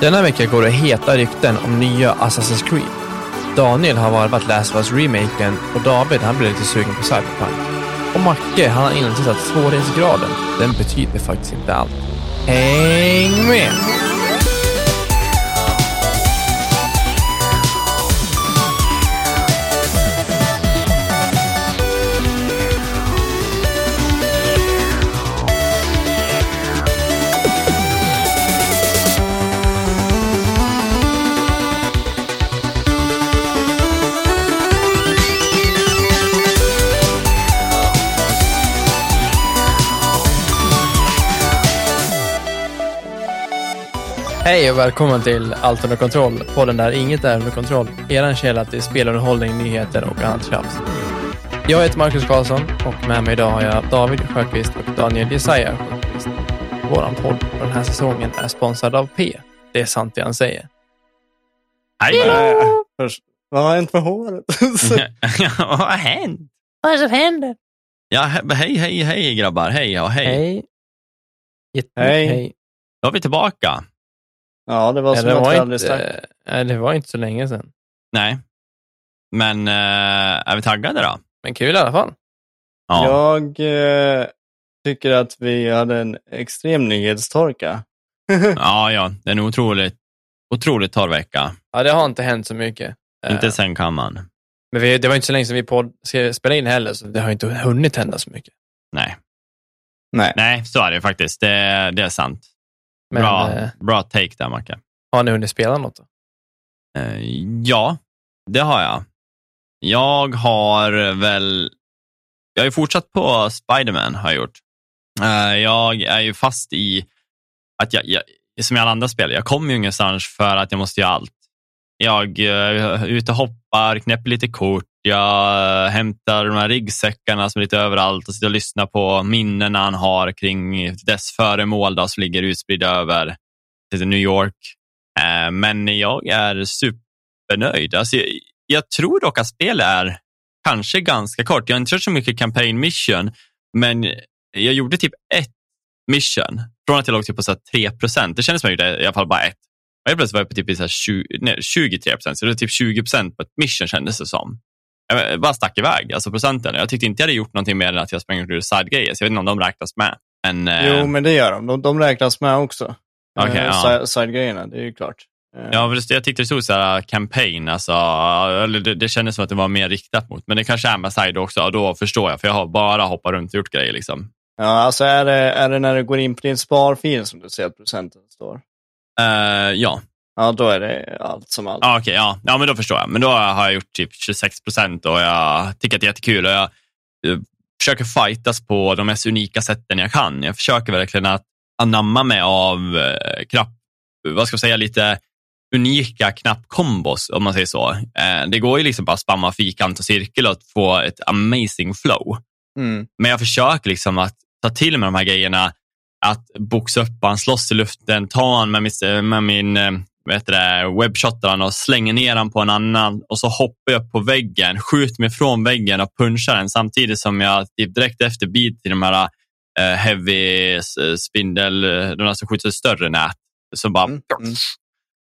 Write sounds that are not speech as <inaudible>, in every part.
Denna vecka går det heta rykten om nya Assassin's Creed. Daniel har varvat Last of Us-remaken och David han blir lite sugen på Cyberpunk. Och Macke han har insett att svårighetsgraden, den betyder faktiskt inte allt. Häng med! Hej och välkommen till Allt under kontroll, podden där inget är under kontroll. Er källa till spelunderhållning, nyheter och annat tjafs. Jag heter Marcus Karlsson och med mig idag har jag David Sjöqvist och Daniel Jesaja Sjöqvist. Vår podd för den här säsongen är sponsrad av P. Det är sant det han säger. Hej! Vad har hänt med håret? <laughs> Vad har hänt? Vad är det som händer? Ja, he- hej, hej, hej grabbar. Hej, ja, hej. Hej. Jättemycket Hej. hej. Då är vi tillbaka. Ja, det var som det, att var aldrig inte, nej, det var inte så länge sedan. Nej. Men eh, är vi taggade då? Men kul i alla fall. Ja. Jag eh, tycker att vi hade en extrem nyhetstorka. <laughs> Ja, ja. Det är en otroligt, otroligt torr vecka. Ja, det har inte hänt så mycket. Eh, Inte sen kammaren. Men vi, det var inte så länge sedan vi podd, ska spela in heller, så det har inte hunnit hända så mycket. Nej. Nej. Nej, så är det faktiskt. Det, det är sant. Men bra, eh, bra take där, Macke. har ni hunnit spela något då? Eh, ja, det har jag. Jag har väl... Jag har ju fortsatt på Spiderman har jag gjort. Eh, jag är ju fast i att jag, jag som i alla andra spel, jag kommer ju ingenstans för att jag måste göra allt. Jag eh, är ute och hoppar, knäpper lite kort, jag eh, hämtar de här ryggsäckarna som är lite överallt och sitter och lyssnar på minnen han har kring dess föremål då, som ligger utspridda över New York. Eh, men jag är supernöjd. Alltså, jag, jag tror dock att spelet är kanske ganska kort. Jag har inte kört så mycket campaign mission, men jag gjorde typ ett mission från att jag låg typ på så 3 procent. Det kändes som att jag gjorde i alla fall bara ett. Och helt plötsligt var jag på typ så här 20, nej, 23 procent, så det var typ 20 procent på ett mission kändes det som. Jag bara stack iväg, alltså procenten. Jag tyckte inte jag hade gjort någonting mer än att jag sprang ur side-grejer, så jag vet inte om de räknas med. Men, eh, Jo, men det gör de. De, de räknas med också. Okej, Eh, ja. side- Side-grejerna, det är ju klart. Eh, Ja, jag tyckte det stod så här campaign, alltså, eller det, det kändes som att det var mer riktat mot, men det kanske är med side också, och då förstår jag, för jag har bara hoppat runt och gjort grejer. Liksom. ja, alltså är det, är det när du går in på din sparfil som du ser att procenten står? Eh, ja, Ja, då är det allt som allt. ah, okej, ja. ja, men då förstår jag. Men då har jag gjort typ 26 procent och jag tycker att det är jättekul. Och jag eh, försöker fightas på de mest unika sätten jag kan. Jag försöker verkligen att anamma mig av eh, knapp, vad ska jag säga, lite unika knappkombos, om man säger så. Eh, det går ju liksom bara att spamma fyrkant och cirkel och få ett amazing flow. Mm. Men jag försöker liksom att ta till mig de här grejerna, att boxa upp han, slåss i luften, ta han med, med min eh, det, webbshotar han och slänger ner han på en annan och så hoppar jag upp på väggen, skjuter mig från väggen och punchar den samtidigt som jag typ direkt efter bit i de här eh, heavy spindel, de där som skjuter större nät. Så bara, Mm, mm.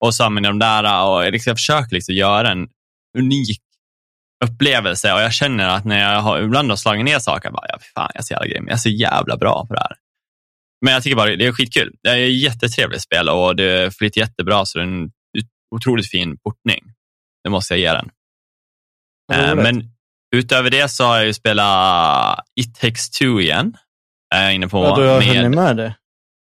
och så använder jag de där och jag liksom, jag försöker liksom göra en unik upplevelse och jag känner att när jag har, ibland har slagit ner saker, jag bara, ja, fan, jag är så jävla grym. Jag är så jävla bra på det här. Men jag tycker bara det är skitkul. Det är ett jättetrevligt spel och det flyter jättebra så det är en otroligt fin portning. Det måste jag ge den. Eh, Roligt. Men utöver det så har jag ju spelat It takes two igen. Är jag inne på. Ja, du har med- hunnit med det?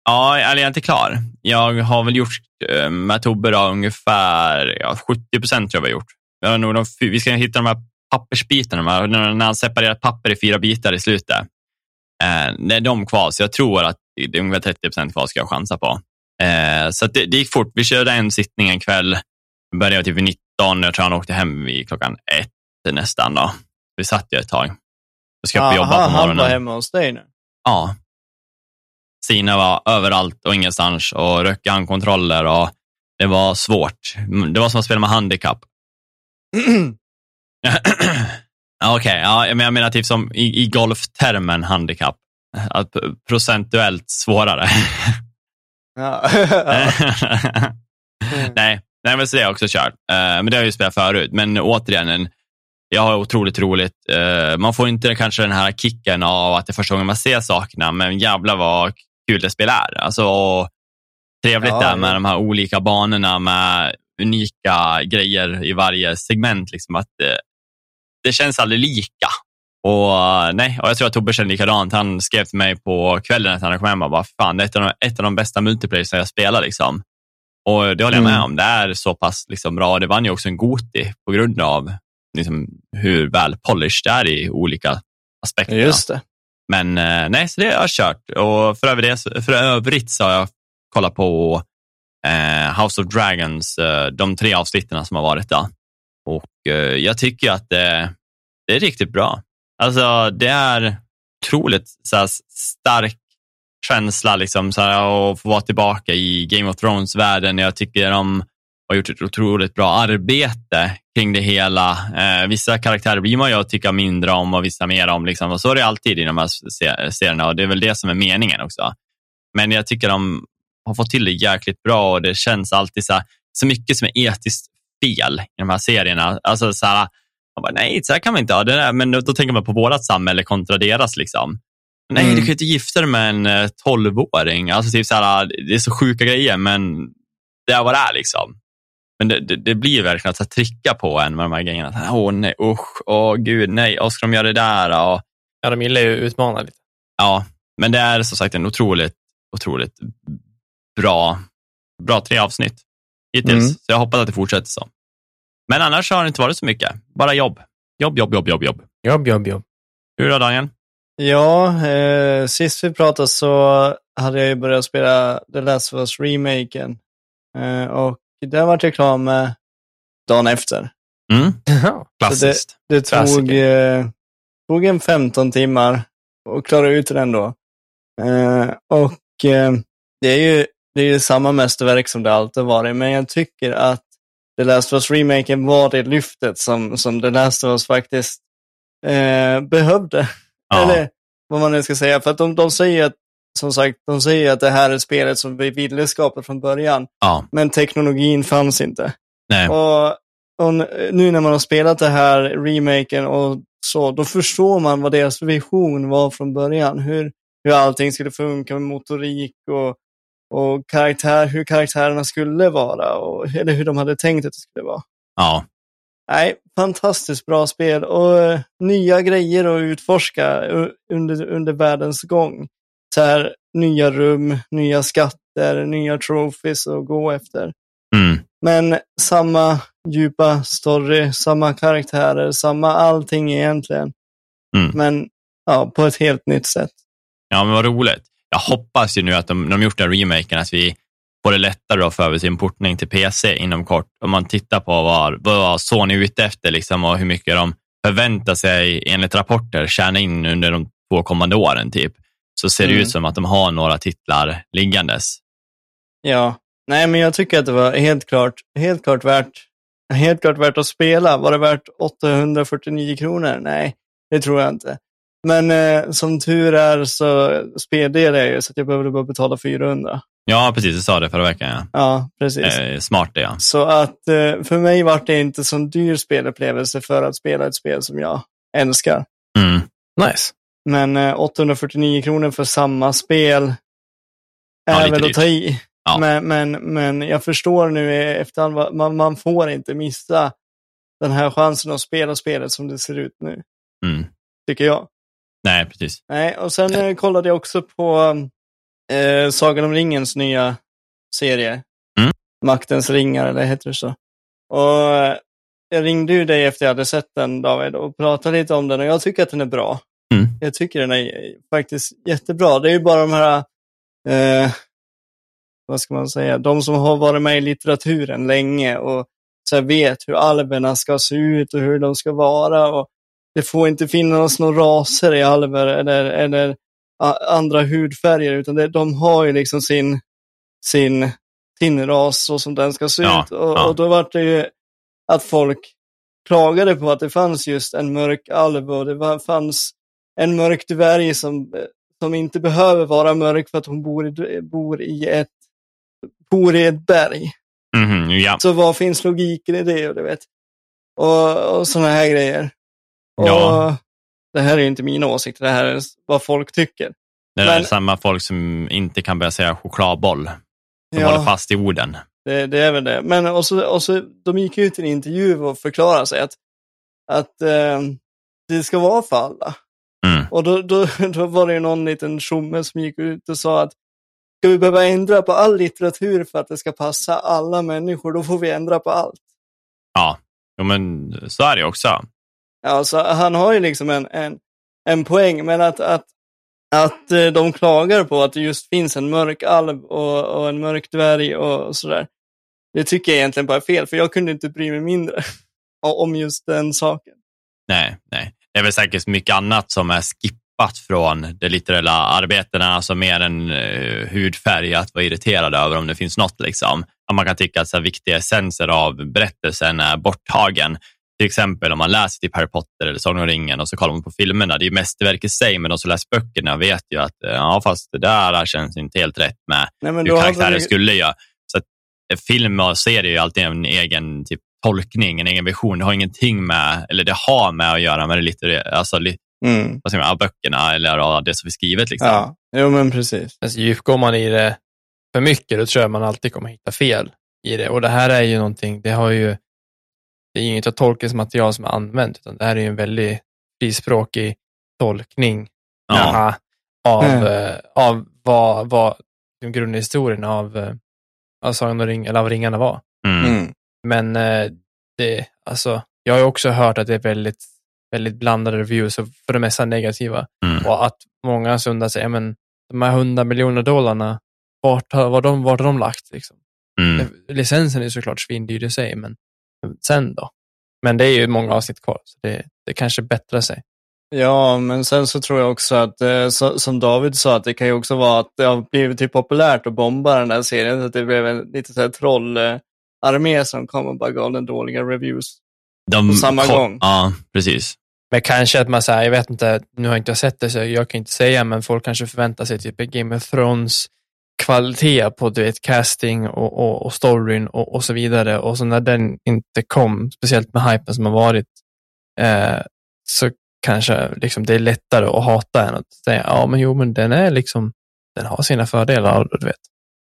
Ja, eller jag är inte klar. Jag har väl gjort eh, med Tobbe då, ungefär ja, 70 procent tror jag vi har gjort. Vi, har nog de, vi ska hitta de här pappersbitarna, de här, när han separerar papper i fyra bitar i slutet. Eh, det är de kvar, så jag tror att det är ungefär 30 procent kvar ska jag chansa på. Eh, så det, det gick fort. Vi körde en sittning en kväll. Började typ vid 19, jag tror han åkte hem vid klockan ett nästan. Då. Vi satt ju ett tag. Jag ska upp jobba på han var morgonen. hemma hos dig nu? Ja. Sina var överallt och ingenstans och röka handkontroller och det var svårt. Det var som att spela med handikapp. <clears throat> Okej, ja, men jag menar typ som i, i golftermen handikapp. <laughs> Att procentuellt svårare. ja. <laughs> Mm. Nej, nej, men så det har jag också kört. Eh, men det har jag ju spelat förut. Men återigen, en, jag har otroligt roligt. Eh, man får inte kanske den här kicken av att det är första gången man ser sakerna, men jävla vad kul det spel är. Alltså, trevligt Ja, där med ja. de här olika banorna med unika grejer i varje segment. Liksom, att det, det känns aldrig lika. Och, eh, nej, och Jag tror att Tobbe känner likadant. Han skrev till mig på kvällen när han kom hem och bara, fan, det är ett av de, ett av de bästa multiplayer som jag spelar. Liksom. Och det håller jag med Mm. om. Det är så pass liksom, bra. Det vann ju också en Goti på grund av liksom, hur väl polished det är i olika aspekter. Just det. Men eh, nej, så det har jag kört. Och för övrigt, för övrigt så har jag kollat på eh, House of Dragons, eh, de tre avsnitten som har varit där. Och eh, jag tycker att det är riktigt bra. Alltså, det är otroligt så här, stark känsla liksom, så här, att få vara tillbaka i Game of Thrones-världen. Jag tycker de har gjort ett otroligt bra arbete kring det hela. Eh, vissa karaktärer blir man ju att tycka mindre om och vissa mer om. Liksom. Och så är det alltid i de här serierna och det är väl det som är meningen också. Men jag tycker de har fått till det jäkligt bra och det känns alltid så, här, så mycket som är etiskt fel i de här serierna. Alltså så här, man bara, nej, så här kan man inte ha det. Där. Men då, tänker man på vårt samhälle kontra deras. Liksom. Nej, Mm. du kan inte gifta dig med en eh, tolvåring. Alltså, typ så här, det är så sjuka grejer, men det är vad det är. Liksom. Men det, det, det blir verkligen att så här, trycka på en med de här grejerna. Åh nej, usch, åh gud, nej, och ska de göra det där? Och, Ja, de gillar ju att utmana lite. ja, men det är som sagt en otroligt, otroligt bra, bra tre avsnitt hittills. Mm. Så jag hoppas att det fortsätter så. Men annars har det inte varit så mycket. Bara jobb. Jobb, jobb, jobb, jobb, jobb. Jobb, jobb, jobb. Hur då, Daniel? Ja, eh, sist vi pratade så hade jag ju börjat spela The Last of Us-remaken. Eh, och den var jag klar med dagen efter. Mm, Ja. klassiskt. Det tog, Klassiker. eh, tog en 15 timmar och klara ut den då. Eh, och eh, det är ju det är ju samma mästerverk som det alltid varit, men jag tycker att The Last of Us-remaken var det lyftet som, som The Last of Us faktiskt eh, behövde. Ja. Eller vad man nu ska säga. För att de, de säger att, som sagt, de säger att det här är spelet som vi ville skapa från början. ja, Men teknologin fanns inte. nej. Och, och nu när man har spelat det här remaken och så, då förstår man vad deras vision var från början. Hur, hur allting skulle funka med motorik och, och karaktär, hur karaktärerna skulle vara. Och, eller hur de hade tänkt att det skulle vara. Ja, Nej, fantastiskt bra spel och eh, nya grejer att utforska under, under världens gång. Så här, nya rum, nya skatter, nya trophies att gå efter. mm, Men samma djupa story, samma karaktärer, samma allting egentligen. Mm. Men ja, på ett helt nytt sätt. ja, men vad roligt. Jag hoppas ju nu att de, när de gjort den remaken, att vi får det lättare att få över sin portning till PC inom kort. Om man tittar på vad, vad Sony är ute efter liksom, och hur mycket de förväntar sig, enligt rapporter, tjäna in under de två kommande åren, typ, så ser det Mm. ut som att de har några titlar liggandes. Ja, nej men jag tycker att det var helt klart, helt klart värt, helt klart värt att spela. Var det värt 849 kronor? Nej, det tror jag inte. Men eh, som tur är så spelade jag ju så att jag behövde bara betala 400. Ja, precis. Du sa det förra veckan. Ja. Ja, precis. Eh, smart det, ja. Så att eh, för mig var det inte så dyr spelupplevelse för att spela ett spel som jag älskar. Mm. Nice. Men eh, 849 kronor för samma spel Ja, är lite väl att dyrt. ta i. Ja. Men, men, men jag förstår nu i efterhand, man, man får inte missa den här chansen att spela spelet som det ser ut nu, Mm. tycker jag. Nej, precis. Nej, och sen eh, kollade jag också på eh, Sagan om ringens nya serie. Mm. Maktens ringar, eller heter det så? Och eh, jag ringde ju dig efter jag hade sett den, David, och pratade lite om den och jag tycker att den är bra. Mm. Jag tycker den är eh, faktiskt jättebra. Det är ju bara de här, eh, vad ska man säga, de som har varit med i litteraturen länge och så vet hur alverna ska se ut och hur de ska vara. Och det får inte finnas några raser i alver eller, eller andra hudfärger, utan det, de har ju liksom sin, sin, sin ras så som den ska se Ja, ut. Och, ja. och då var det ju att folk klagade på att det fanns just en mörk alv och det var, fanns en mörk dvärg som, som inte behöver vara mörk för att hon bor i, bor i, ett, bor i ett berg. Mhm, ja. Så vad finns logiken i det? Och, du vet. och, och sådana här grejer. Och Ja. Det här är inte mina åsikter, det här är vad folk tycker. Det är Men- samma folk som inte kan börja säga chokladboll. Som Ja. håller fast i orden. Det, det är väl det. Men och så, och så, de gick ut i en intervju och förklarade sig att, att eh, det ska vara för alla. Mm. Och då, då, då var det någon liten tjomme som gick ut och sa att ska vi behöva ändra på all litteratur för att det ska passa alla människor, då får vi ändra på allt. Ja, jo, men så är det också. Alltså, han har ju liksom en, en, en poäng, men att, att, att eh, de klagar på att det just finns en mörk alv och, och en mörk dvärg och, och sådär. Det tycker jag egentligen bara är fel, för jag kunde inte bry mig mindre <laughs> om just den saken. Nej, nej. Det är väl säkert så mycket annat som är skippat från de litterära arbetena, alltså, alltså mer än uh, hudfärg, att vara irriterad över om det finns något. Liksom. Att man kan tycka att så här, viktiga essenser av berättelsen är borttagen. Till exempel om man läser typ Harry Potter eller Sagan om ringen och så kollar man på filmerna. Det är ju mästerverk i sig, men de som läser böckerna vet ju att eh, ja, fast det där känns inte helt rätt med Nej, men hur hade vi- skulle göra. Så att eh, film och serie är ju alltid en egen typ, tolkning, en egen vision. Det har ingenting med, eller det har med att göra med det litterära, alltså li, Mm. vad säger man, böckerna eller ja, det som är skrivet. Liksom. Ja, jo men precis. Alltså, djupgår man i det för mycket, då tror jag man alltid kommer hitta fel i det. Och det här är ju någonting, det har ju, det är ju inget av Tolkiens material som är använt, utan det här är ju en väldigt frispråkig tolkning Ja. aha, av, Mm. eh, av vad, vad den grundhistorien av, eh, av Sagan om ring, eller av ringarna var. Mm. Mm. Men eh, det, alltså, jag har ju också hört att det är väldigt, väldigt blandade reviews och för det mesta negativa. Mm. Och att många undrar sig, "Ja, men de här 100 miljoner dollarna, vart har, var de, vart har de lagt? Liksom? Mm. Licensen är såklart svindyr i sig, men sen då? Men det är ju många avsnitt kvar, så det, det kanske bättrar sig. Ja, men sen så tror jag också att, eh, så, som David sa, att det kan ju också vara att det har blivit typ populärt att bomba den här serien, så att det blev en lite så här trollarmé som kom och bara gav den dåliga reviews. De, på samma gång. Ja, precis. Men kanske att man säger, jag vet inte, nu har jag inte sett det så jag kan inte säga, men folk kanske förväntar sig typ Game of Thrones kvalitet på du vet, casting och, och, och storyn och, och så vidare. Och så när den inte kom, speciellt med hypen som har varit, eh, så kanske liksom, det är lättare att hata än att säga, ja men jo men den är liksom, den har sina fördelar, du vet.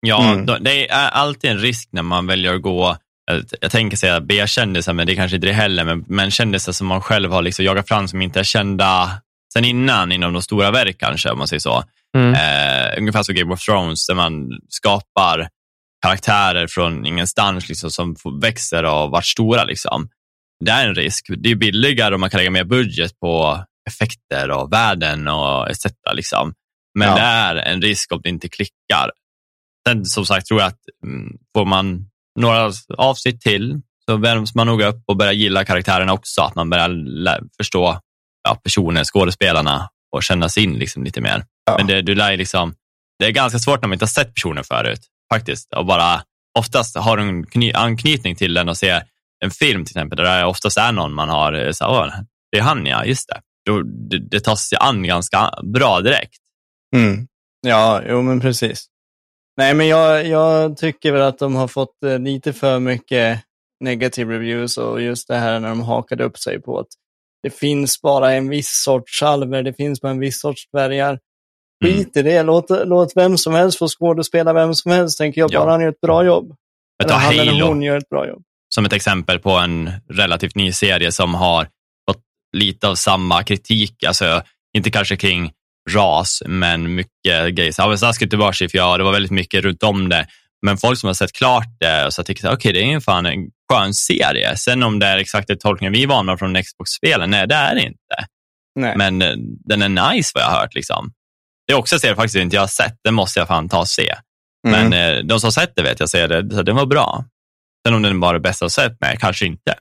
Ja, Mm. då- det är alltid en risk när man väljer att gå, jag- jag tänker säga B-kändisar, men det är kanske inte det heller, men, men kändisar som man själv har liksom jagat fram som inte är kända sen innan inom de stora verk kanske, om man säger så. Mm. Eh, ungefär som Game of Thrones, där man skapar karaktärer från ingenstans liksom, som växer och varit stora. Liksom. Det är en risk. Det är billigare om man kan lägga mer budget på effekter och värden och etc. Liksom. Men Ja. det är en risk om det inte klickar. Sen som sagt tror jag att mm, får man några avsnitt till så värms man nog upp och börjar gilla karaktärerna också. Att man börjar förstå ja, personer, skådespelarna och känna sig in liksom lite mer. Ja. Men det, du lär liksom, det är ganska svårt när man inte har sett personen förut, faktiskt. Och bara oftast har en kny, anknytning till den och ser en film till exempel, där det oftast är någon man har, eh, så, "Åh, det är han ja, just det. Då, det. Det tas sig an ganska bra direkt. Mm. Ja, jo men precis. Nej, men jag, jag tycker väl att de har fått eh, lite för mycket negative reviews och just det här när de hakade upp sig på att det finns bara en viss sorts alver, det finns bara en viss sorts dvärgar. Mm. Skit i det, låt, låt vem som helst få skådespela vem som helst, tänker jag, Ja. bara han gör ett bra jobb. Men Eller han eller hon gör ett bra jobb. som ett exempel på en relativt ny serie som har fått lite av samma kritik, alltså inte kanske kring ras, men mycket grejer. Så Avasaski till Worship, ja, det var väldigt mycket runt om det. Men folk som har sett klart det och så tycker okej, det är ju fan en skön serie. Sen om det är exakt den tolkningen vi är vana från Xbox-spelen, nej, det är det inte. Nej. Men eh, den är nice vad jag har hört. Liksom. Det är också en serie faktiskt inte jag har sett, den måste jag fan ta och se. Mm. Men eh, de som har sett det vet jag säger det, så den var bra. Sen om den var det bästa jag sett, nej, kanske inte.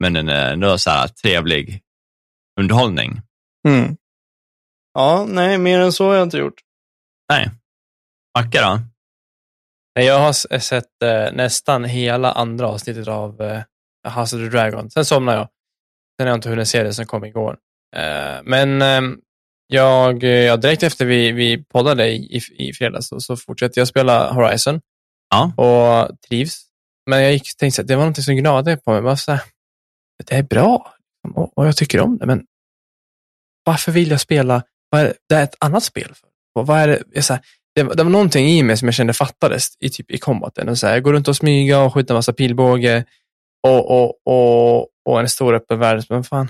Men den är ändå så här trevlig underhållning. Mm. Ja, nej, mer än så har jag inte gjort. Nej. Macke då? Jag har sett eh, nästan hela andra avsnittet av eh, House of the Dragon. Sen somnade jag. Sen har jag inte hunnit se det som kom igår. Eh, men eh, jag, ja, direkt efter vi, vi poddade i, i, i fredags så, så fortsätter jag spela Horizon Ja. och trivs Men jag gick tänkte att det var något som gnagde på mig. Bara så här, det är bra och, och jag tycker om det, men varför vill jag spela, vad är det, det är ett annat spel. Och vad är det, jag, så här, det, det, var någonting i mig som jag kände fattades i, typ, i combaten. Och så här, jag går runt och smyga och skjuter en massa pilbåge och, och, och, och en stor öppen värld. Men fan,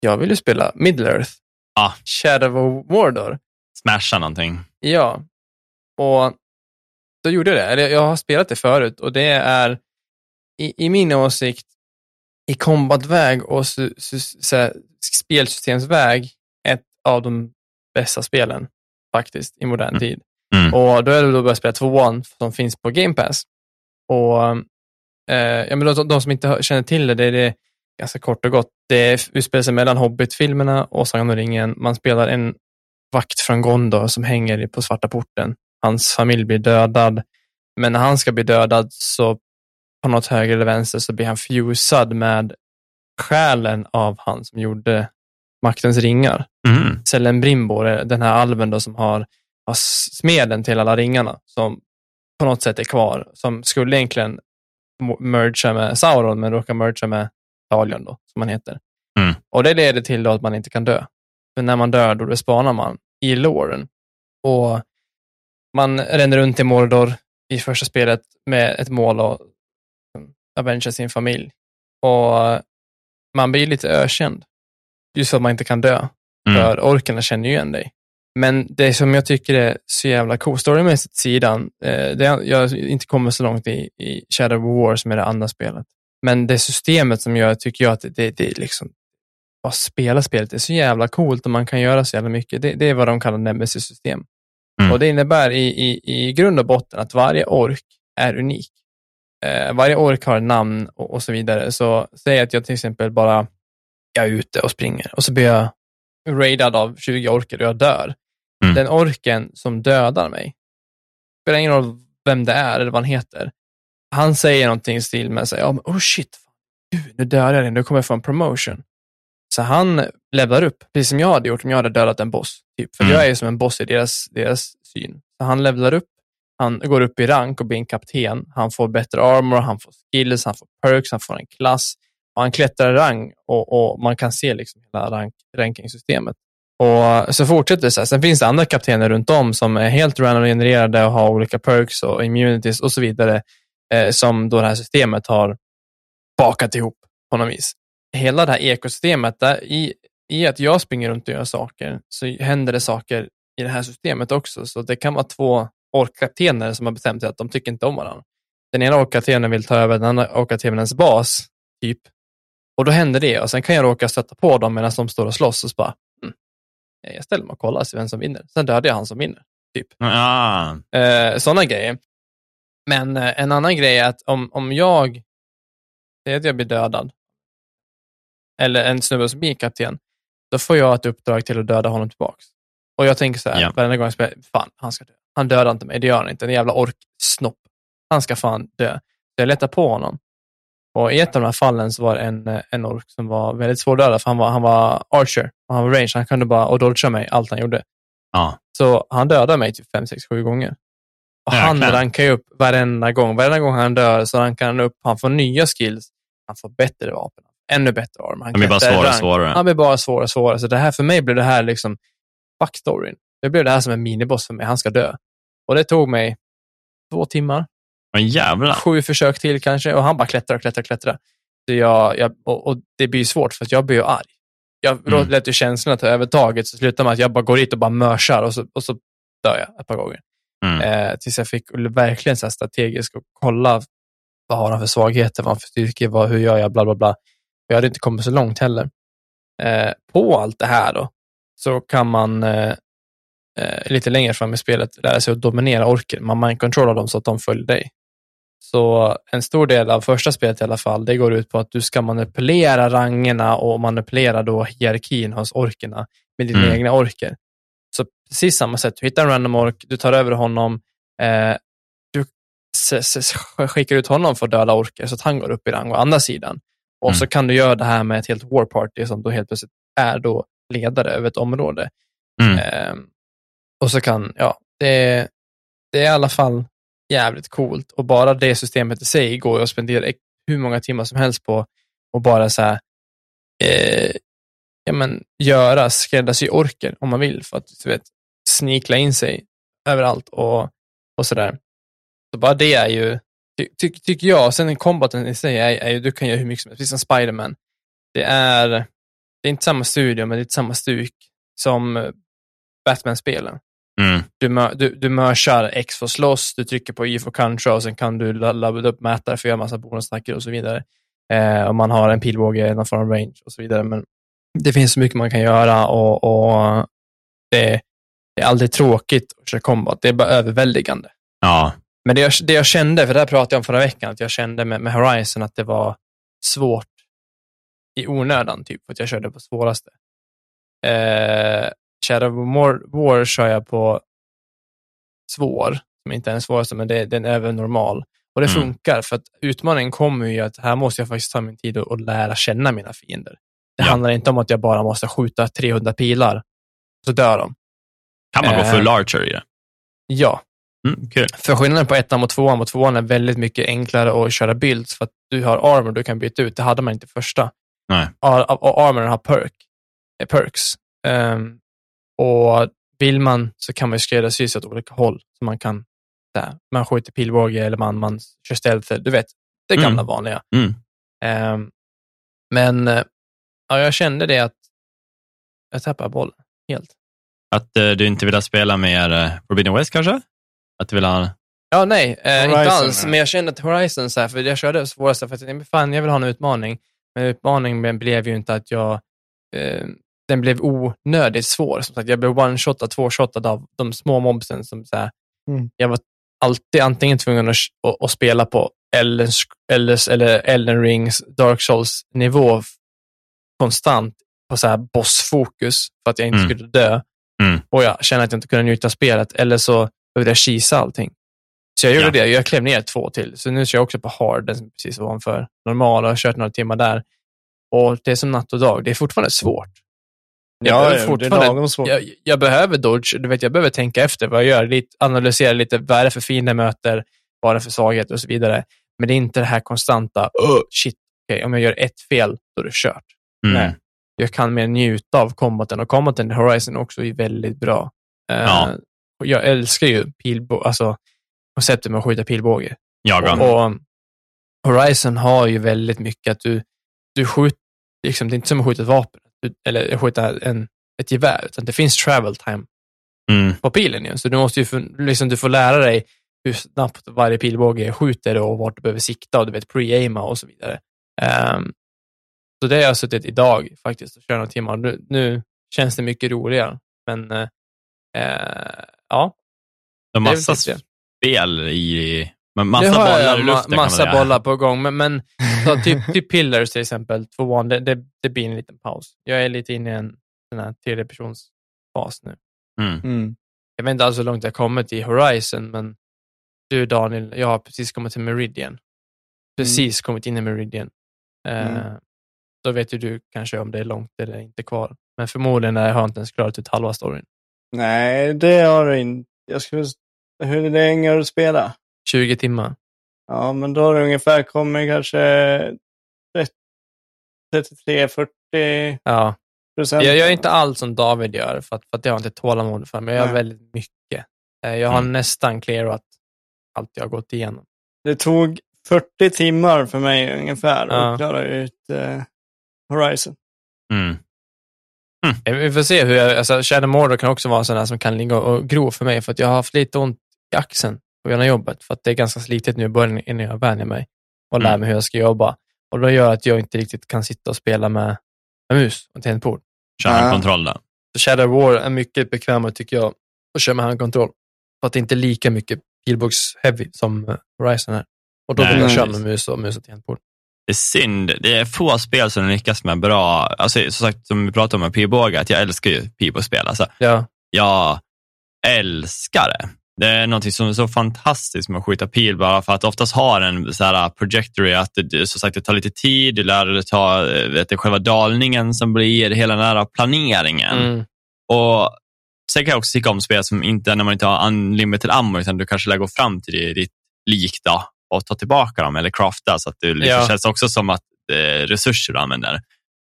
jag vill ju spela Middle Earth. Ja. Shadow of Mordor. Smasha någonting. Ja, och då gjorde jag det. Eller jag har spelat det förut och det är i, i min åsikt i combatväg och su, su, spelsystemsväg ett av de bästa spelen faktiskt i modern Mm. tid. Mm. Och då är det då börjat spela tvåan som finns på Game Pass. Och eh, ja, men de, de som inte känner till det, det är det ganska kort och gott. Det utspelar sig mellan Hobbit-filmerna och Sagan om ringen. Man spelar en vakt från Gondor som hänger på Svarta porten. Hans familj blir dödad, men när han ska bli dödad så på något höger eller vänster så blir han fusad med själen av han som gjorde Maktens ringar. Mm. Celebrimbor, är den här alven då som har, har smeden till alla ringarna som på något sätt är kvar, som skulle egentligen mergea med Sauron, men råkar mergea med Talion då, som han heter. Mm. Och det leder till att man inte kan dö. För när man dör, då spanar man i loren. Och man ränner runt i Mordor i första spelet med ett mål att avengea sin familj. Och man blir lite ökänd. Just för att man inte kan dö. Mm. För orkerna känner ju igen dig. Men det som jag tycker är så jävla coolt, storymässigt sidan, eh, det, jag inte kommit så långt i, i Shadow of War som är det andra spelet. Men det systemet som gör, tycker jag att det, det, det liksom, att spela spelet det är så jävla coolt och man kan göra så jävla mycket. Det, det är vad de kallar Nemesis-system. Mm. Och det innebär i, i, i grund och botten att varje ork är unik. Eh, varje ork har namn och, och så vidare. Så säg att jag till exempel bara jag är ute och springer och så blir jag raidad av 20 orker och jag dör. Mm. Den orken som dödar mig, spelar ingen roll vem det är eller vad han heter, han säger någonting i stil med sig, ja, men, oh shit, du, nu dödar jag dig, nu kommer jag få en promotion. Så han levlar upp, precis som jag hade gjort om jag hade dödat en boss. Typ. För Mm. jag är ju som en boss i deras, deras syn. Så han levlar upp, han går upp i rank och blir en kapten. Han får bättre armor, han får skills, han får perks, han får en klass. Man han klättrar i rang och, och man kan se liksom hela rank, rankingsystemet. Och eh, så fortsätter det så här. Sen finns det andra kaptener runt om som är helt random genererade och har olika perks och immunities och så vidare eh, som då det här systemet har bakat ihop på något vis. Hela det här ekosystemet, där, i, i att jag springer runt och gör saker, så händer det saker i det här systemet också. Så det kan vara två orkkaptener som har bestämt sig att de tycker inte om varandra. Den ena orkkaptenen vill ta över den andra orkkaptenens bas, typ. Och då händer det och sen kan jag råka stöta på dem medan de står och slåss och så bara, mm, jag ställer mig och kollar vem som vinner. Sen dödar jag han som vinner. Ah. Eh, Sådana grejer. Men eh, en annan grej är att om, om jag säger att jag blir dödad, eller en snubbe som blir kapten, då får jag ett uppdrag till att döda honom tillbaks. Och jag tänker så här, Ja. varenda gång jag spelar, fan, han ska dö. Han dödar inte mig, det gör han inte. En jävla orksnopp. Han ska fan dö. Så jag letar på honom. Och i ett av de här fallen så var det en, eh, en ork som var väldigt svårdödad, för han var, han var archer, och han var range, han kunde bara dodga mig, allt han gjorde. Ja. Så han dödar mig typ 5, 6, 7 gånger. Och han rankar ju upp varenda gång. Varenda gång han dör så rankar han upp. Han får nya skills. Han får bättre vapen. Ännu bättre arm. Han De blir bara svårare och svårare. Han blir bara svårare och svårare. Så det här, för mig blev det här liksom backstoryn. Det blev det här som en miniboss för mig. Han ska dö. Och det tog mig två timmar. Men jävlar. Sju försök till kanske. Och han bara klättrar och klättrar och klättrar. Så jag, jag, och, och det blir ju svårt för att jag blir ju arg. Jag Mm. lät ju känslorna ta övertaget. Så slutar med att jag bara går dit och bara mörsar och så, och så dör jag ett par gånger. Mm. Eh, tills jag fick verkligen så strategiskt och kolla vad har han för svagheter, vad har han för styrkor, vad, hur gör jag, bla bla bla. Jag hade inte kommit så långt heller. Eh, på allt det här då, så kan man eh, eh, lite längre fram i spelet lära sig att dominera orker. Man mindcontrollar dem så att de följer dig. Så en stor del av första spelet i alla fall, det går ut på att du ska manipulera rangerna och manipulera då hierarkin hos orkerna med dina Mm. egna orker. Så precis samma sätt, du hittar en random ork, du tar över honom, eh, du skickar ut honom för att döda orker så att han går upp i rang å andra sidan. Och Mm. så kan du göra det här med ett helt war party som då helt plötsligt är då ledare över ett område. Mm. Eh, och så kan, ja, det, det är i alla fall jävligt coolt och bara det systemet i sig går ju att spendera hur många timmar som helst på och bara så här, eh, ja, men, göra skräddarsy orker om man vill för att du vet, snikla in sig överallt och, och sådär. Så bara det är ju, ty, ty, tycker jag, sen kombaten i sig är, är ju, du kan göra hur mycket som helst, precis som Spiderman. Det är, det är inte samma studio, men det är inte samma stuk som eh, Batman-spelen. Mm. Du, mö- du, du mörsar X för slåss, du trycker på Y för contra och sen kan du la- ladda upp mätare för att göra massa bonusattacker och så vidare. Eh, och man har en pilbåge, någon form av range och så vidare. Men det finns så mycket man kan göra och, och det, det är aldrig tråkigt att köra combat. Det är bara överväldigande. Ja. Men det jag, det jag kände, för det här pratade jag om förra veckan, att jag kände med, med Horizon att det var svårt i onödan, typ, för att jag körde på svåraste. Eh, Shadow of War, kör jag på svår, som inte är den svåraste, men det, den är över normal. Och det Mm. funkar, för att utmaningen kommer ju att här måste jag faktiskt ta min tid och, och lära känna mina fiender. Det Ja. handlar inte om att jag bara måste skjuta 300 pilar, så dör de. Kan man gå Eh. full archer i det? Ja, Mm, kul. För skillnaden på ettan och tvåan och tvåan är väldigt mycket enklare att köra builds för att du har armor du kan byta ut. Det hade man inte första. Nej. Ar- Och armor har perk, eh, perks. Ehm, och vill man så kan man ju skräddarsy sig åt olika håll. Så man kan, där, man skjuter pilbåge eller man, man kör stealth. Du vet, det Mm. gamla vanliga. Mm. Ehm, men eh, ja, jag kände det att jag tappade bollen helt. Att eh, du inte vill spela mer eh, Forbidden West kanske? Att du vill ha... Ja, nej, eh, inte alls. Men jag kände att Horizon, så här, för jag körde svåraste för att fan, jag vill ha en utmaning. Men utmaningen blev ju inte att jag... Eh, den blev onödigt svår. Som sagt, jag blev one-shotad, två-shotad av de små mobsen. Som, så här, Mm. Jag var alltid antingen tvungen att, att, att spela på Elden, eller, eller Elden Rings Dark Souls-nivå konstant på så här bossfokus för att jag inte Mm. skulle dö. Mm. Och jag kände att jag inte kunde njuta av spelet. Eller så behövde jag kisa allting. Så jag gjorde Ja. det. Jag klev ner två till. Så nu kör jag också på hard, den som precis ovanför normal och har kört några timmar där. Och det är som natt och dag. Det är fortfarande svårt. Jag Ja, ja, är fortfarande-. Jag, jag behöver dodge, du vet, jag behöver tänka efter vad jag gör, lite, analysera lite vad är det för fiender jag möter, vad är det för svagheter och så vidare. Men det är inte det här konstanta, oh, shit, okej, om jag gör ett fel, då är det kört. Mm. Nej. Jag kan mer njuta av combaten och combaten i Horizon också är väldigt bra. Eh, Ja. och Jag älskar ju pilbåge, alltså konceptet med att skjuta pilbåge. Jag Och, och Horizon har ju väldigt mycket att du, du skjuter, liksom, det är inte som att skjuta ett vapen, eller skjuta en, ett gevär, utan det finns travel time Mm. på pilen ju. Så du måste ju liksom, du får lära dig hur snabbt varje pilbåge skjuter och vart du behöver sikta och du vet pre-aima och så vidare. Ehm, så det har jag suttit idag faktiskt och kört några timmar. Nu, nu känns det mycket roligare. Men eh, ja, De det är massa typ spel i... Men massa nu bollar jag i ma- luften kan man massa bollar på gång. Men, men så <laughs> typ, typ Pillars till exempel, tvåan, det, det, det blir en liten paus. Jag är lite inne i en sån här tredjepersonsfas nu. Mm. Mm. Jag vet inte alls hur långt jag kommit i Horizon, men du Daniel, jag har precis kommit till Meridian. Precis kommit in i Meridian. Eh, Mm. Då vet ju du kanske om det är långt eller inte kvar. Men förmodligen är- har jag inte ens klarat ut halva storyn. Nej, det har du inte. Jag skulle... Hur länge har du spelat? 20 timmar. Ja, men då har du ungefär kommit kanske 33-40 Ja. procent. Jag gör inte allt som David gör, för att, för att jag har inte tålamod för men jag gör Nej. väldigt mycket. Eh, Jag har Mm. nästan clearat allt jag har gått igenom. Det tog 40 timmar för mig ungefär Ja. att klara ut eh, Horizon. Mm. Eh, Vi får se hur jag, alltså Shadow Mordor kan också vara en sån där som kan ligga och gro för mig, för att jag har haft lite ont i axeln på grund av jobbet, för att det är ganska slitigt nu i början innan jag vänjer mig och lär Mm. mig hur jag ska jobba. Och då gör att jag inte riktigt kan sitta och spela med, med mus och tangentbord. Kör handkontroll där. Så Shadow War är mycket bekvämare tycker jag att köra med handkontroll. För att det inte är lika mycket pilbågs-heavy som eh, Horizon är. Och då Nej, vill jag köra med mus och, mus och tangentbord. Det är synd. Det är få spel som lyckas med bra, alltså som sagt som vi pratade om med pilbåge, att jag älskar ju pilbågsspel. Alltså, Ja, jag älskar det. Det är något som är så fantastiskt med att skjuta pil bara för att oftast har en så här projectory att det, som sagt, det tar lite tid, du lär dig ta eh, vet du, själva dalningen som blir hela den här planeringen. mm. Och Sen kan jag också tycka om spel som inte, när man inte har unlimited ammo, utan du kanske lär gå fram till ditt lik då och ta tillbaka dem eller crafta så att det liksom Ja. känns också som att är resurser du använder.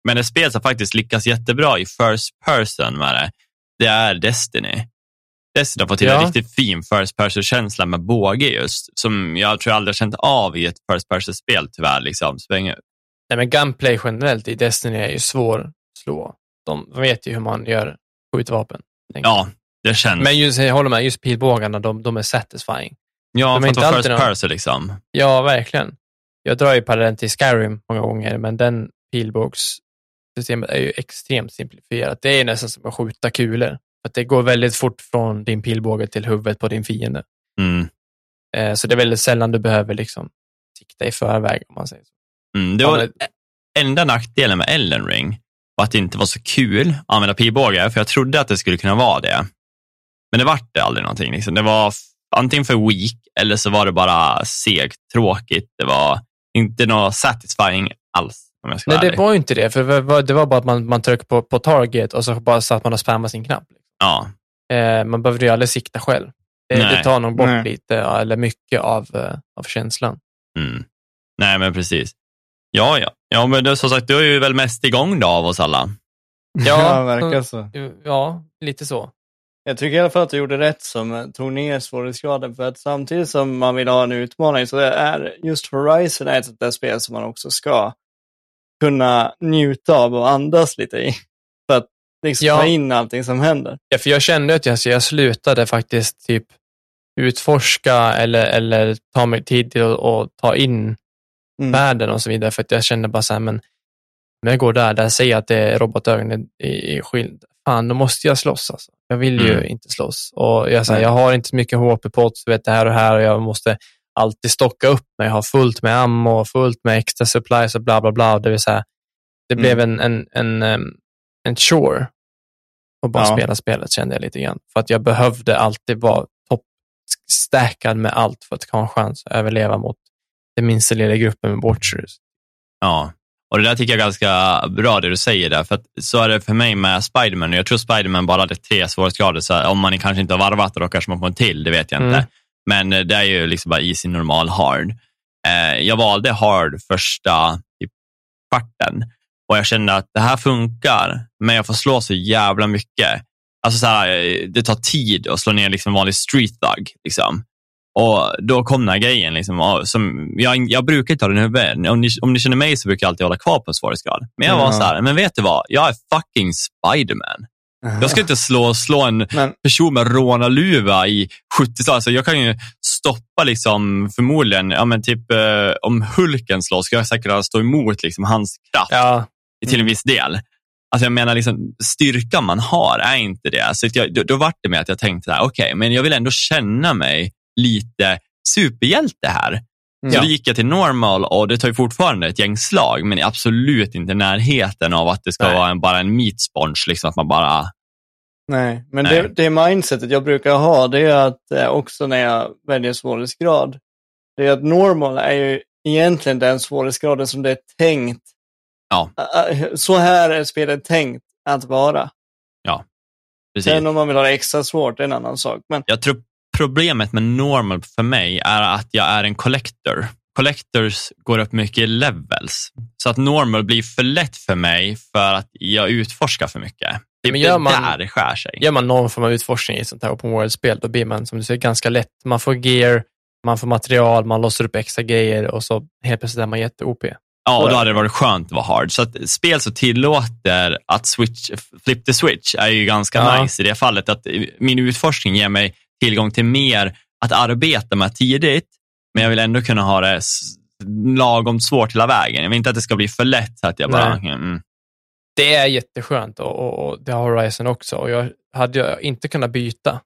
Men ett spel som faktiskt lyckas jättebra i first person med det, det är Destiny. Har fått till en Ja. riktigt fin first person-känsla med båge just, som jag tror jag aldrig har känt av i ett first person-spel tyvärr. Liksom. Nej, men gunplay generellt i Destiny är ju svår att slå. De vet ju hur man gör skjutvapen. Ja, det känns. Men just, jag håller med, just pilbågarna, de, de är satisfying. ja, de för att inte vara first någon- person liksom. Ja, verkligen. Jag drar ju parallellen till Skyrim många gånger, men den pilbågssystemet är ju extremt simplifierat. Det är nästan som att skjuta kulor. Att det går väldigt fort från din pilbåge till huvudet på din fiende. Mm. Eh, så det är väldigt sällan du behöver liksom sikta i förväg, om man säger så. Mm, det var enda nackdelen med Elden Ring var att det inte var så kul att använda pilbåge, för jag trodde att det skulle kunna vara det. Men det vart det aldrig någonting. Liksom. Det var antingen för weak eller så var det bara segt, tråkigt. Det var inte något satisfying alls. Om jag ska Nej, det ärlig. var ju inte det. För det var, det var bara att man, man tryckte på, på target och så bara satt man och spammade sin knapp. Ja, Eh, man behövde ju aldrig sikta själv. Det, det tar nog bort Nej. lite, ja, eller mycket av, eh, av känslan. mm. Nej, men precis. Ja, ja. Ja, men det, som sagt, du är ju väl mest igång då av oss alla. Ja, <laughs> verkar så. Ja, lite så. Jag tycker i alla fall att du gjorde rätt som eh, tog ner svårighetsgraden. För att samtidigt som man vill ha en utmaning så är just Horizon ett sånt där spel som man också ska kunna njuta av och andas lite i. Liksom Ja. ta in allting som händer. Ja, för jag kände att jag, jag slutade faktiskt typ utforska eller, eller ta mig tid till att att ta in Mm. världen och så vidare. För att jag kände bara så här, men när jag går där, där säger jag att det är robotögon i, i skild. Fan, då måste jag slåss alltså. Jag vill ju Mm. inte slåss. Och jag, så här, jag har inte så mycket HP-pots, du vet det här och här och jag måste alltid stocka upp mig, ha fullt med ammo, fullt med extra supplies och bla bla bla. Det vill säga, det Mm. blev en, en, en, en chore att bara Ja. spela spelet kände jag lite grann. För att jag behövde alltid vara toppstackad med allt för att ha en chans att överleva mot den minsta lilla gruppen med Watchers. Ja, och det där tycker jag är ganska bra det du säger där, för att så är det för mig med Spiderman. Jag tror Spiderman bara hade tre svårighetsgrader, så om man kanske inte har varvat då kanske man får en till, det vet jag Mm. inte. Men eh, det är ju liksom bara easy, normal, hard. Eh, jag valde hard första typ, kvarten och jag kände att det här funkar, men jag får slå så jävla mycket. Alltså så här, eh, det tar tid att slå ner liksom vanlig street thug. Liksom. Och då kom den här grejen. Liksom, som, jag, jag brukar inte ha den i huvudet. Om ni, om ni känner mig så brukar jag alltid hålla kvar på en svårighetsgrad. Men jag var Ja. så här, men vet du vad? Jag är fucking Spiderman. Jag ska inte slå, slå en Men person med rånarluva i 70 Alltså jag kan ju stoppa liksom förmodligen, ja men typ eh, om Hulken slåss, ska jag säkert kunna stå emot liksom hans kraft Ja, till en viss del. Alltså jag menar, liksom, styrkan man har är inte det. Så jag, då, då var det med att jag tänkte, så okej, men jag vill ändå känna mig lite superhjälte här. Så Ja. då gick jag till normal och det tar ju fortfarande ett gäng slag, men absolut inte närheten av att det ska Nej. vara en, bara en meat sponge, liksom att man bara, Nej, men Nej. Det, det mindsetet jag brukar ha, det är att eh, också när jag väljer svårighetsgrad, det är att normal är ju egentligen den svårighetsgraden som det är tänkt. Ja. Eh, Så här är spelet tänkt att vara. precis. Sen om man vill ha det extra svårt, det är en annan sak. Men Jag tror problemet med normal för mig är att jag är en collector. Collectors går upp mycket i levels. Så att normal blir för lätt för mig för att jag utforskar för mycket. Det är men gör man- där det skär sig. gör man någon form av utforskning i ett sånt här open world-spel, då blir man, som du säger, ganska lätt. Man får gear, man får material, man låser upp extra grejer och så helt plötsligt är man jätte-OP. Ja, och då hade det varit skönt att vara hard. Så att spel som tillåter att switch, flip the switch är ju ganska Ja. nice i det fallet. Att min utforskning ger mig tillgång till mer att arbeta med tidigt, men jag vill ändå kunna ha det lagom svårt hela vägen. Jag vill inte att det ska bli för lätt så att jag bara... Mm, Det är jätteskönt och, och, och det har Horizon också. Och jag hade jag inte kunnat byta,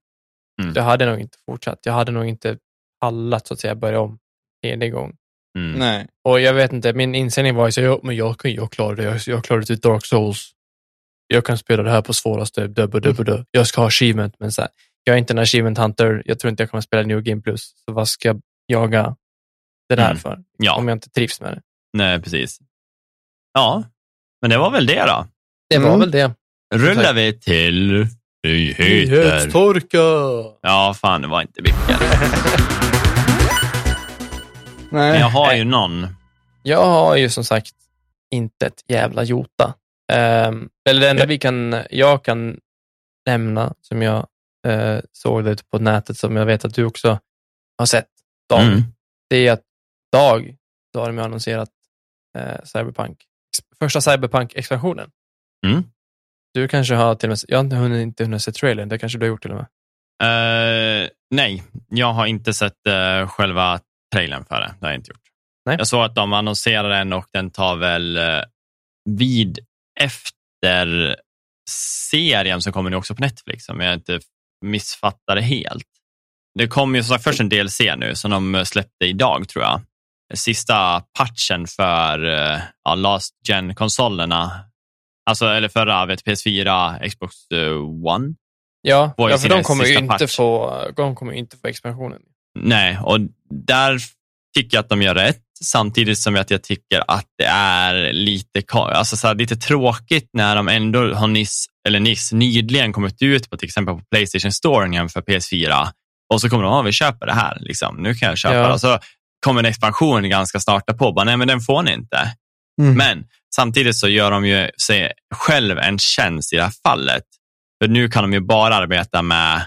Mm. jag hade nog inte fortsatt. Jag hade nog inte pallat så att säga börja om tredje gång. Mm. nej. Och jag vet inte, min inställning var ju jag, men jag, kan- jag klarar det. Jag, jag klarar det till Dark Souls. Jag kan spela det här på svåraste, dubb, dubb, dubb. Jag ska ha achievement, men så här, jag är inte en achievement hunter. Jag tror inte jag kommer spela New Game Plus. Så vad ska jag jaga det där Mm. för? Ja, Om jag inte trivs med det. nej, precis. Ja, men det var väl det då. Det var Mm. väl det. Rullar vi till nyheter. Nyhetstorka! Ja, fan, det var inte mycket. <laughs> Nej. Men jag har ju någon. Jag har ju som sagt inte ett jävla jota. Ehm, eller det enda vi kan, jag kan nämna, som jag eh, såg det ute på nätet, som jag vet att du också har sett, Dag, Mm. det är att Dag, då har de annonserat eh, Cyberpunk, första Cyberpunk-expansionen. Mm. Du kanske har till och med, jag har inte hunnit, inte hunnit se trailern, det kanske du har gjort till och med. Eh, nej, jag har inte sett eh, själva trailern för det. Det har jag inte gjort. Nej. Jag såg att de annonserar den och den tar väl eh, vid efter serien som kommer nu också på Netflix, om jag inte missfattar det helt. Det kommer ju som sagt först en DLC nu som de släppte idag tror jag. Sista patchen för eh, ja, Last Gen-konsolerna. Alltså, eller förra vet, PS4, Xbox eh, One. Ja, ja för de kommer, ju inte patch. få, de kommer inte få expansionen. Nej, och där tycker jag att de gör rätt. Samtidigt som jag tycker att det är lite, alltså så här, lite tråkigt när de ändå har nyss, eller nyss, nyligen kommit ut på till exempel på Playstation Store jämför PS4 och så kommer de, ja vi köper det här, liksom. nu kan jag köpa Ja. det. Och så kommer en expansion ganska snart på, bara, nej men den får ni inte. Mm. Men samtidigt så gör de ju sig själv en tjänst i det här fallet. För nu kan de ju bara arbeta med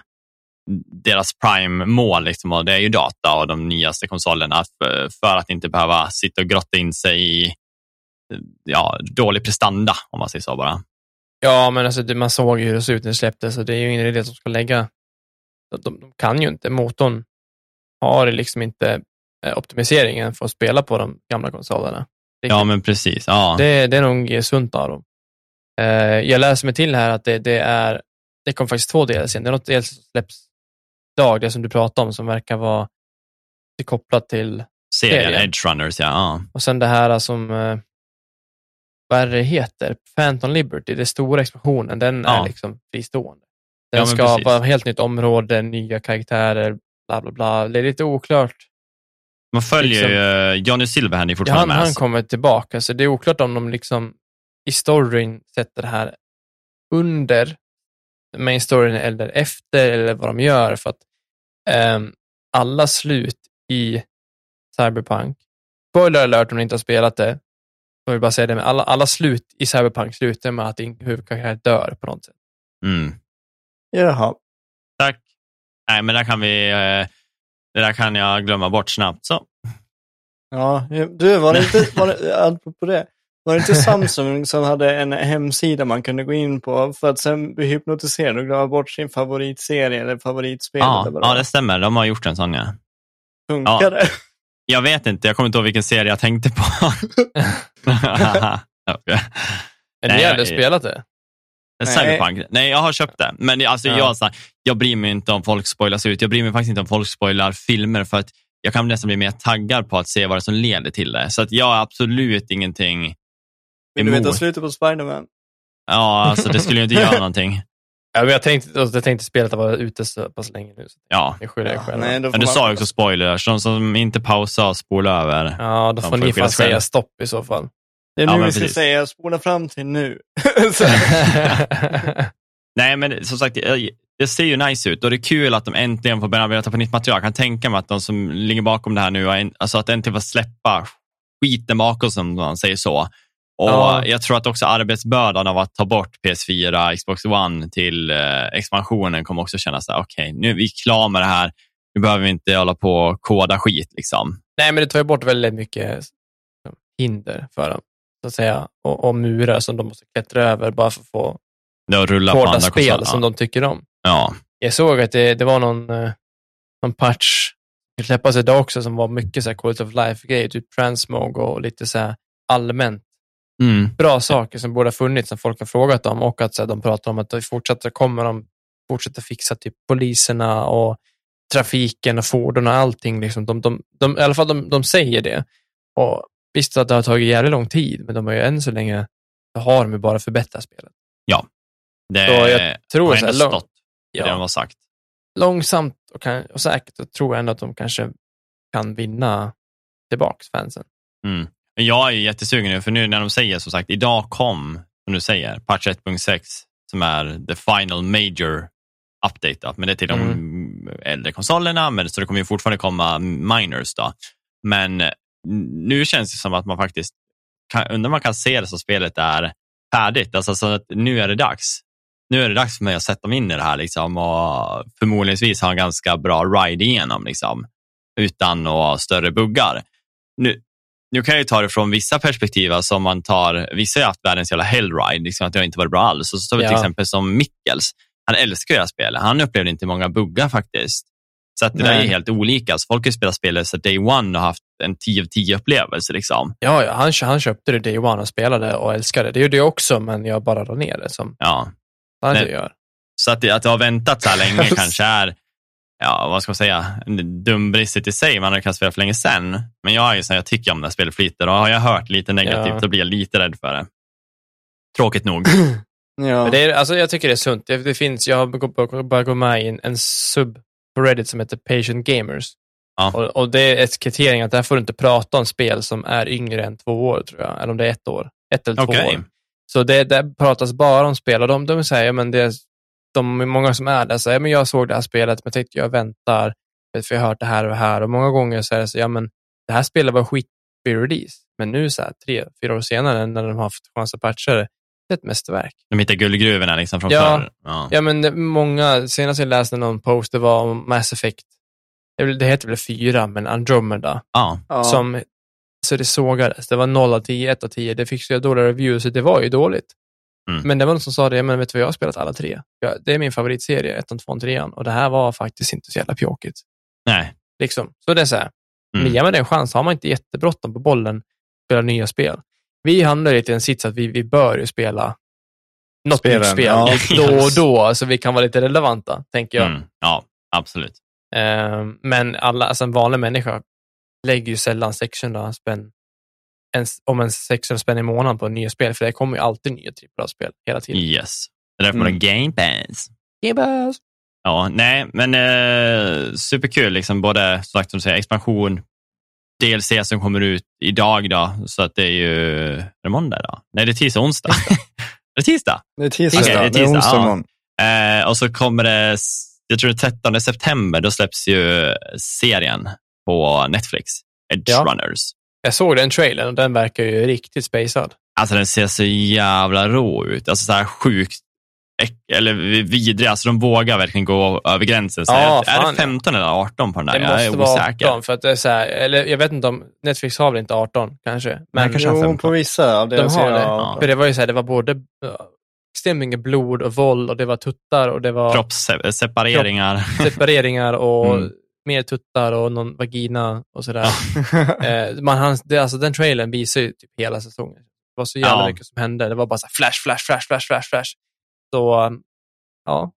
deras prime-mål, liksom, och det är ju data och de nyaste konsolerna för, för att inte behöva sitta och grotta in sig i ja, dålig prestanda, om man säger så bara. Ja, men alltså, man såg ju hur det såg ut när det släpptes, så det är ju ingen idé att de ska lägga... De, de kan ju inte. Motorn har liksom inte eh, optimiseringen för att spela på de gamla konsolerna. Ja, men precis. Ja. Det, det är nog sunt av dem. Eh, jag läser mig till här att det, det är det kom faktiskt två DLC. Det är något DLC som släpps idag, det som du pratade om, som verkar vara kopplat till Serien serien. Edge Runners, ja. ja. och sen det här som, eh, vad är det heter? Phantom Liberty, det stora expansionen, den Ja. är liksom fristående. Den Ja, ska precis. vara ett helt nytt område, nya karaktärer, bla bla bla. Det är lite oklart. Man följer Liksom- ju, eh, Johnny Silverhand är Ja, fortfarande han, med. han kommer tillbaka, så det är oklart om de liksom i storyn sätter det här under main storyn eller efter eller vad de gör. För att ehm, alla slut i Cyberpunk, spoiler alert om ni inte har spelat det, jag vill bara säga det, men alla, alla slut i Cyberpunk slutar med att din huvudkaraktär dör på något sätt. Mm. Jaha. Tack. Nej, men där kan vi, eh, det där kan jag glömma bort snabbt. Så. Ja, du, var det inte, var det, apropå det, var det inte Samsung som hade en hemsida man kunde gå in på för att sen bli hypnotiserad och glömma bort sin favoritserie eller favoritspel? Ja, eller ja, det stämmer. De har gjort en sån, ja. Funkar det? Jag vet inte, jag kommer inte ihåg vilken serie jag tänkte på. <laughs> <laughs> Eller Nej, ni jag- spelat det? Nej. Cyberpunk? Nej, jag har köpt det. Men alltså, Ja. jag, så här, jag bryr mig inte om folk spoilas ut. Jag bryr mig faktiskt inte om folk spoilar filmer för att jag kan nästan bli mer taggad på att se vad det är som leder till det. Så att jag har absolut ingenting Vill du veta slutet på Spiderman? Ja, alltså det skulle ju inte göra någonting. <laughs> Ja, men jag tänkte, alltså, jag tänkte spelet vara ute så pass länge nu. Så Ja, jag skyller er Ja, själva. nej, men du man- sa ju också spoilers. De som inte pausar och spolar över. Ja, då får ni fan säga stopp i så fall. Det är Ja, nu men vi ska precis. säga, spola fram till nu. <laughs> Nej, men som sagt, det- det ser ju nice ut och det är kul att de äntligen får börja arbeta på nytt material. Jag kan tänka mig att de som ligger bakom det här nu, alltså att äntligen får släppa skiten bakom sig, om man säger så. Och Ja. Jag tror att också arbetsbördan av att ta bort PS4, Xbox One till eh, expansionen kommer också kännas så här, okej, nu är vi klara med det här. Nu behöver vi inte hålla på och koda skit. Liksom. Nej, men det tar ju bort väldigt mycket liksom, hinder för dem, så att säga. Och, och murar som de måste klättra över bara för att få på hårda spel konsoler. som de tycker om. Ja. Jag såg att det, det var någon, eh, någon patch som släppas idag också som var mycket så här quality of life-grejer, typ transmog och lite så allmänt Mm. bra saker som borde ha funnits som folk har frågat om och att så här, de pratar om att det fortsätter kommer de fortsätta fixa typ poliserna och trafiken och fordon och allting. Liksom. De, de, de, I alla fall de, de säger det. Och Visst att det har tagit jävligt lång tid, men de har ju än så länge har de ju bara förbättrat spelet. Det Så jag tror har så ändå här, stått i det de har sagt. Långsamt och, kan, och säkert så tror jag ändå att de kanske kan vinna tillbaks fansen. Mm. Men Jag är jättesugen nu, för nu när de säger som sagt, idag kom, som du säger, patch 1.6 som är the final major update. Men det är till de äldre konsolerna, men så det kommer ju fortfarande komma minors. Då. Men nu känns det som att man faktiskt, kan, undrar om man kan se det som spelet är färdigt. Alltså så att nu är det dags. Nu är det dags för mig att sätta mig in i det här liksom, och förmodligen ha en ganska bra ride igenom liksom, utan några större buggar. Nu, nu kan jag ju ta det från vissa perspektiv, alltså om man tar, vissa har haft världens jävla hellride, liksom att det har inte varit bra alls. Och så tar vi till exempel som Mickels, han älskar det här spelet. Han upplevde inte många buggar faktiskt. Så att det där är helt olika. Så folk har spelat spelet så day one och haft en 10 av 10 upplevelse. Liksom. Ja, ja han, han köpte det day one och spelade och älskade det. Det gjorde jag också, men jag bara la ner det som ja. han gör. Så att att det har väntat så här länge <laughs> kanske är ja, vad ska man säga, dumbristigt i sig. Man hade kunnat spela för länge sedan. Men jag är ju så jag tycker om när spelet flyter och har jag hört lite negativt, ja. då blir jag lite rädd för det. Tråkigt nog. <clears throat> ja. det är, alltså, jag tycker det är sunt. Det, det finns, jag har börjat gå med i en, en sub på Reddit som heter Patient Gamers. Ja. Och, och, det är ett kriterium att där får du inte prata om spel som är yngre än två år, tror jag. Eller om det är ett år. Ett eller två okay. år. Så det, där pratas bara om spel och de, de säger, men det, de många som är där säger, men jag såg det här spelet, men jag tänkte jag väntar, för jag har hört det här och det här. Och många gånger så är det så, ja men det här spelet var skit vid release, men nu så här, tre, fyra år senare när de har haft chans att patcha det, det är ett mästerverk. De hittar guldgruvorna liksom från ja, förr? Ja. ja, men många, senast jag läste någon post, det var om Mass Effect, det heter väl fyra, men Andromeda, ja. som så det sågades. Det var 0 av 10, 1 av 10. Det fick så dåliga reviews, så det var ju dåligt. Mm. Men det var någon som sa det, men vet du vad, jag har spelat alla tre. Det är min favoritserie, 1, 2, 3 och det här var faktiskt inte så jävla pjåkigt. Nej. Liksom. Så det är så här, mm. ger man det en chans, har man inte jättebråttom på bollen, spela nya spel. Vi hamnar lite i en sits att vi, vi bör ju spela något Spelen, nytt spel ja. <laughs> då och då, så vi kan vara lite relevanta, tänker jag. Mm. Ja, absolut. Uh, men alla, alltså en vanlig människa lägger ju sällan 600 spänn en, om en 600 spänn i månaden på nya spel, för det kommer ju alltid nya AAA-spel hela tiden. Yes. Det är därför mm. man har Game Pass. Game Pass. Ja, nej, men eh, superkul. Liksom både sagt, som säger, expansion, DLC som kommer ut idag då, så att det är ju, är det måndag idag? Nej, det är tisdag, onsdag. <laughs> är det tisdag? Det är tisdag, okay, det är, tisdag. Det är onsdag ja. eh, Och så kommer det, jag tror det 13 september, då släpps ju serien på Netflix, Edge ja. Runners. Jag såg den trailern och den verkar ju riktigt spacad. Alltså den ser så jävla rå ut. Alltså så här sjukt eller vidrig. Alltså de vågar verkligen gå över gränsen. Så ja, är, är det 15 eller 18 på den där? Det jag är vara 18. För att det är så här, eller jag vet inte om, Netflix har väl inte 18 kanske? Men kanske jo, 15. på vissa av De har det. Ja. För det var ju så här, det var både extremt mycket blod och våld och det var tuttar och det var kroppssepareringar. separeringar och <laughs> mm mer tuttar och någon vagina och sådär. <laughs> eh, man, han, det, alltså, den trailern visar ju typ hela säsongen. Det var så jävla ja. mycket som hände. Det var bara så flash, flash, flash, flash, flash, flash. Så, ja.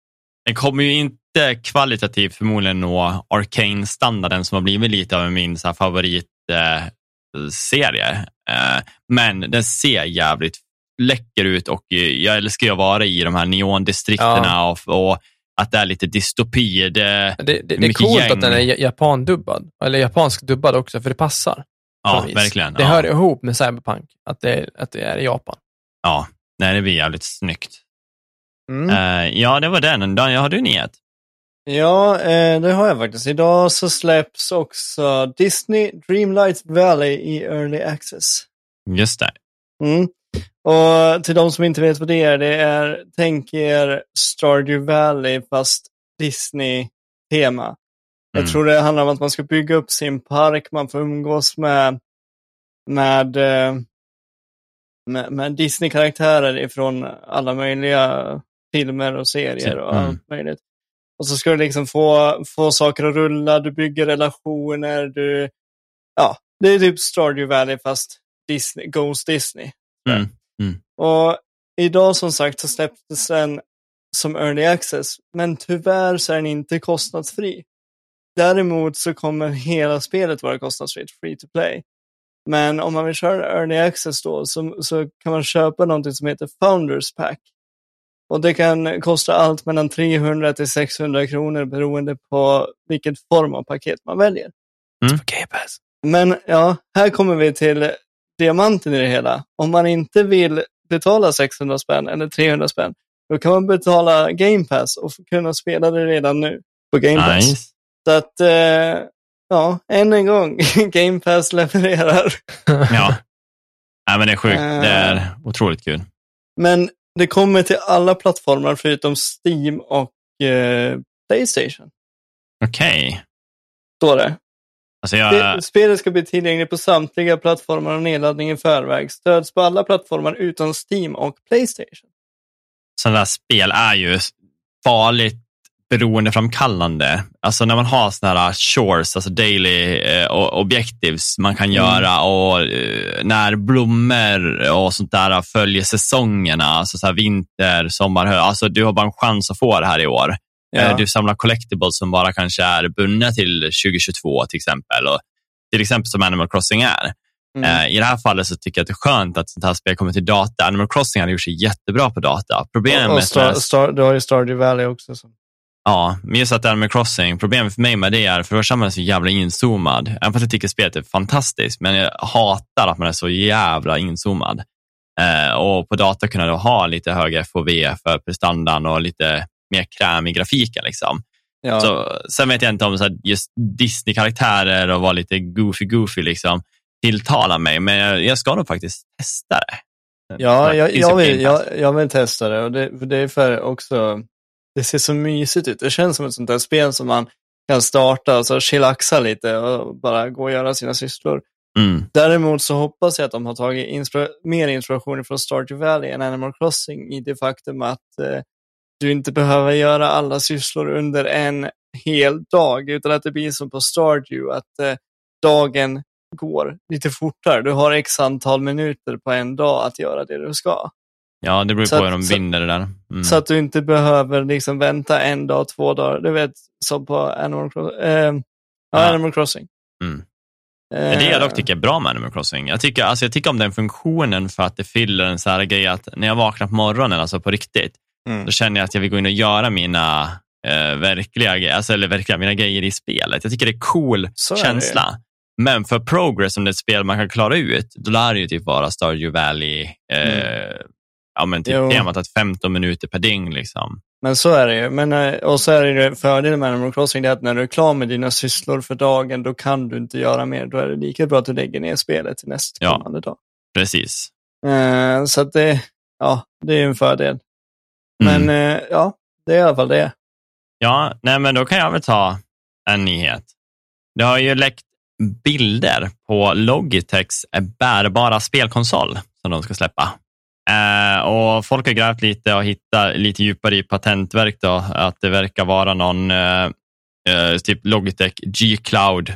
Den kommer ju inte kvalitativt förmodligen nå Arcane-standarden som har blivit lite av min så här, favoritserie. Eh, men den ser jävligt läcker ut och jag älskar ju att vara i de här neondistrikterna ja. och, och att det är lite dystopi. Det, det, det, det är coolt gäng. att den är japandubbad, eller japansk dubbad också, för det passar. Ja, verkligen. Det ja. hör ihop med Cyberpunk, att det, att det är i Japan. Ja, nej, det blir jävligt snyggt. Mm. Uh, ja, det var den. Daniel, har du nyhet? Ja, eh, det har jag faktiskt. Idag så släpps också Disney Dreamlight Valley i Early Access. Just det. Mm. Och till de som inte vet vad det är, det är, tänk er Stardew Valley fast Disney-tema. Mm. Jag tror det handlar om att man ska bygga upp sin park, man får umgås med, med, eh, med, med Disney-karaktärer ifrån alla möjliga filmer och serier och mm. allt möjligt. Och så ska du liksom få, få saker att rulla, du bygger relationer, du... Ja, det är typ Stardew Valley fast Disney, Ghost Disney. Mm. Mm. Och idag som sagt så släpptes den som early access, men tyvärr så är den inte kostnadsfri. Däremot så kommer hela spelet vara kostnadsfritt, free to play. Men om man vill köra early access då så, så kan man köpa någonting som heter Founders Pack. Och det kan kosta allt mellan 300 till 600 kronor beroende på vilket form av paket man väljer. Mm. Men ja, här kommer vi till diamanten i det hela. Om man inte vill betala 600 spänn eller 300 spänn, då kan man betala Game Pass och kunna spela det redan nu på Game Pass. Nice. Så att eh, ja, än en gång, <laughs> Game Pass levererar. Ja. Nej, men det är sjukt. Eh. Det är otroligt kul. Men det kommer till alla plattformar förutom Steam och eh, Playstation. Okej. Står det. Alltså jag, Spe- Spelet ska bli tillgängligt på samtliga plattformar och nedladdning i förväg. Stöds på alla plattformar utom Steam och Playstation. sådana där spel är ju farligt beroendeframkallande. Alltså när man har sådana här chores, alltså daily eh, objectives man kan göra och eh, när blommor och sånt där följer säsongerna, alltså så vinter, sommar, hö. Alltså du har bara en chans att få det här i år. Eh, Du samlar collectibles som bara kanske är bundna till 2022 till exempel. Och till exempel som Animal Crossing är. Mm. Eh, I det här fallet så tycker jag att det är skönt att sånt här spel kommer till data. Animal Crossing hade gjort sig jättebra på data. Problemet och, och med Star, Star, Star, du har ju Stardew Valley också. Så. ja, men just att Animal Crossing, problemet för mig med det är för att man är så jävla inzoomad. Även fast jag tycker spelet är fantastiskt, men jag hatar att man är så jävla inzoomad. Eh, och på data kunna då ha lite högre FOV för prestandan och lite mer kräm i grafiken. Liksom. Ja. Så, sen vet jag inte om så här, just Disney-karaktärer och vara lite goofy-goofy liksom, tilltalar mig, men jag, jag ska nog faktiskt testa det. Ja, jag, jag, vill, jag, jag vill testa det. Och det, det är för också, det ser så mysigt ut. Det känns som ett sånt där spel som man kan starta och så chillaxa lite och bara gå och göra sina sysslor. Mm. Däremot så hoppas jag att de har tagit inspira mer inspiration från Stardew Valley än Animal Crossing i det faktum att eh, du inte behöver göra alla sysslor under en hel dag, utan att det blir som på Stardew, att eh, dagen går lite fortare. Du har x antal minuter på en dag att göra det du ska. Ja, det beror Så på att- hur de vinner det där. Mm. Så att du inte behöver liksom vänta en dag, två dagar. Du vet, som på Animal, Cro- eh, ja. Animal Crossing. Mm. Eh, det jag dock tycker är bra med Animal Crossing. Jag tycker, alltså jag tycker om den funktionen för att det fyller en så här grej att när jag vaknar på morgonen, alltså på riktigt, Mm. då känner jag att jag vill gå in och göra mina eh, verkliga, alltså, eller verkliga, mina grejer i spelet. Jag tycker det är cool Så är känsla. Men för progress, om det är ett spel man kan klara ut, då lär det ju typ vara Stardew Valley, eh, ja men typ Mm. Temat att 15 minuter per dygn liksom. Men så är det ju. Men, eh, och så är det ju fördelen med Animal Crossing, det är att när du är klar med dina sysslor för dagen, då kan du inte göra mer. Då är det lika bra att du lägger ner spelet till nästkommande dag. Precis. Eh, så att det, ja, det är ju en fördel. Men Mm. eh, ja, det är i alla fall det. Ja, nej men då kan jag väl ta en nyhet. Det har ju läckt bilder på Logitechs bärbara spelkonsol som de ska släppa. Eh, och folk har grävt lite och hittat lite djupare i patentverk då, att det verkar vara någon eh, eh, typ Logitech G-Cloud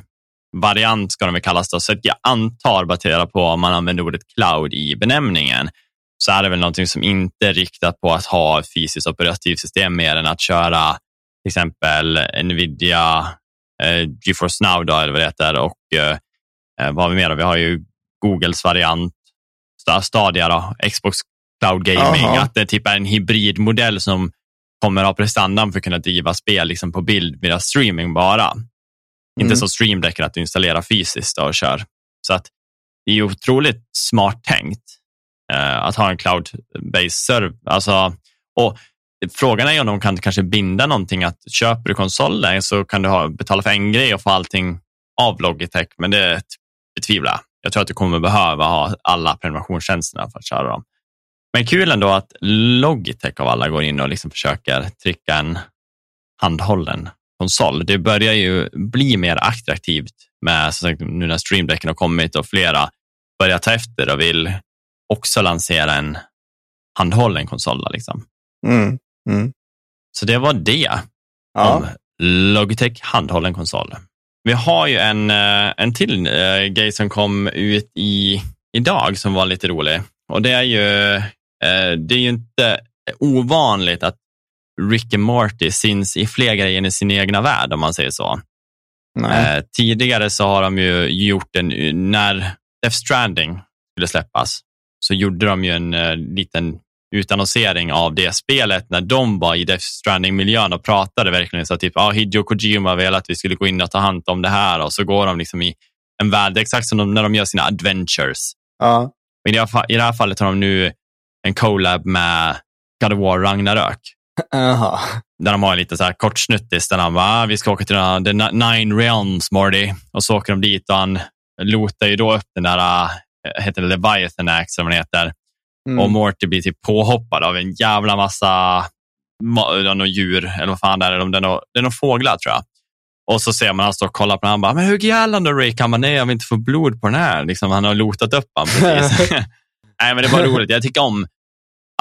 variant ska de väl kallas då. Så jag antar baserat på om man använder ordet cloud i benämningen så är det väl någonting som inte är riktat på att ha ett fysiskt operativsystem mer än att köra till exempel Nvidia eh, GeForce Now då, eller vad det heter och eh, eh, vad har vi mer? då? Vi har ju Googles variant, Sta- Stadia då, Xbox Cloud Gaming, Aha. att det typ är en hybridmodell som kommer ha prestandan för att kunna driva spel liksom på bild via streaming bara. Inte Mm. som Stream Deck att du installerar fysiskt och kör. Så att det är otroligt smart tänkt Eh, att ha en cloud-based server. Alltså, och frågan är ju om de kan kanske binda någonting att köper du konsolen så kan du ha, betala för en grej och få allting av Logitech, men det betvivlar jag. Jag tror att du kommer behöva ha alla prenumerationstjänsterna för att köra dem. Men kul ändå att Logitech av alla går in och liksom försöker trycka en handhållen konsol. Det börjar ju bli mer attraktivt med som sagt, nu när streamdecken har kommit och flera börjar ta efter och vill också lansera en handhållen konsol. Liksom. Mm. Mm. Så det var det Ja. om Logitech handhållen konsol. Vi har ju en, eh, en till eh, grej som kom ut i, idag som var lite rolig. Och det är ju, eh, det är ju inte ovanligt att Rick and Morty syns i fler grejer i sin egna värld om man säger så. Eh, tidigare så har de ju gjort en, när Death Stranding skulle släppas, så gjorde de ju en eh, liten utannonsering av det spelet när de var i Death Stranding-miljön och pratade verkligen så att typ, ah, Hideo Kojima ville att vi skulle gå in och ta hand om det här och så går de liksom i en värld, exakt som de, när de gör sina adventures. Ja. Men i, det här, I det här fallet har de nu en collab med God of War Ragnarök. Jaha. Där de har lite så här kort snuttis där han bara, "Ah, vi ska åka till den- the Nine Realms, Morty. Och så åker de dit och han lotar ju då upp den där, äh, heter det Leviathan eller vad den heter. Mm. Och Morty blir typ påhoppad av en jävla massa något djur, eller vad fan det är, det är nog- det är nog fåglar tror jag. Och så ser man han står och kollar på den, han bara, men hur gäller då Rick? Han bara, nej jag vill inte få blod på den här. Liksom, han har lotat upp han precis. <laughs> nej men det var roligt, jag tycker om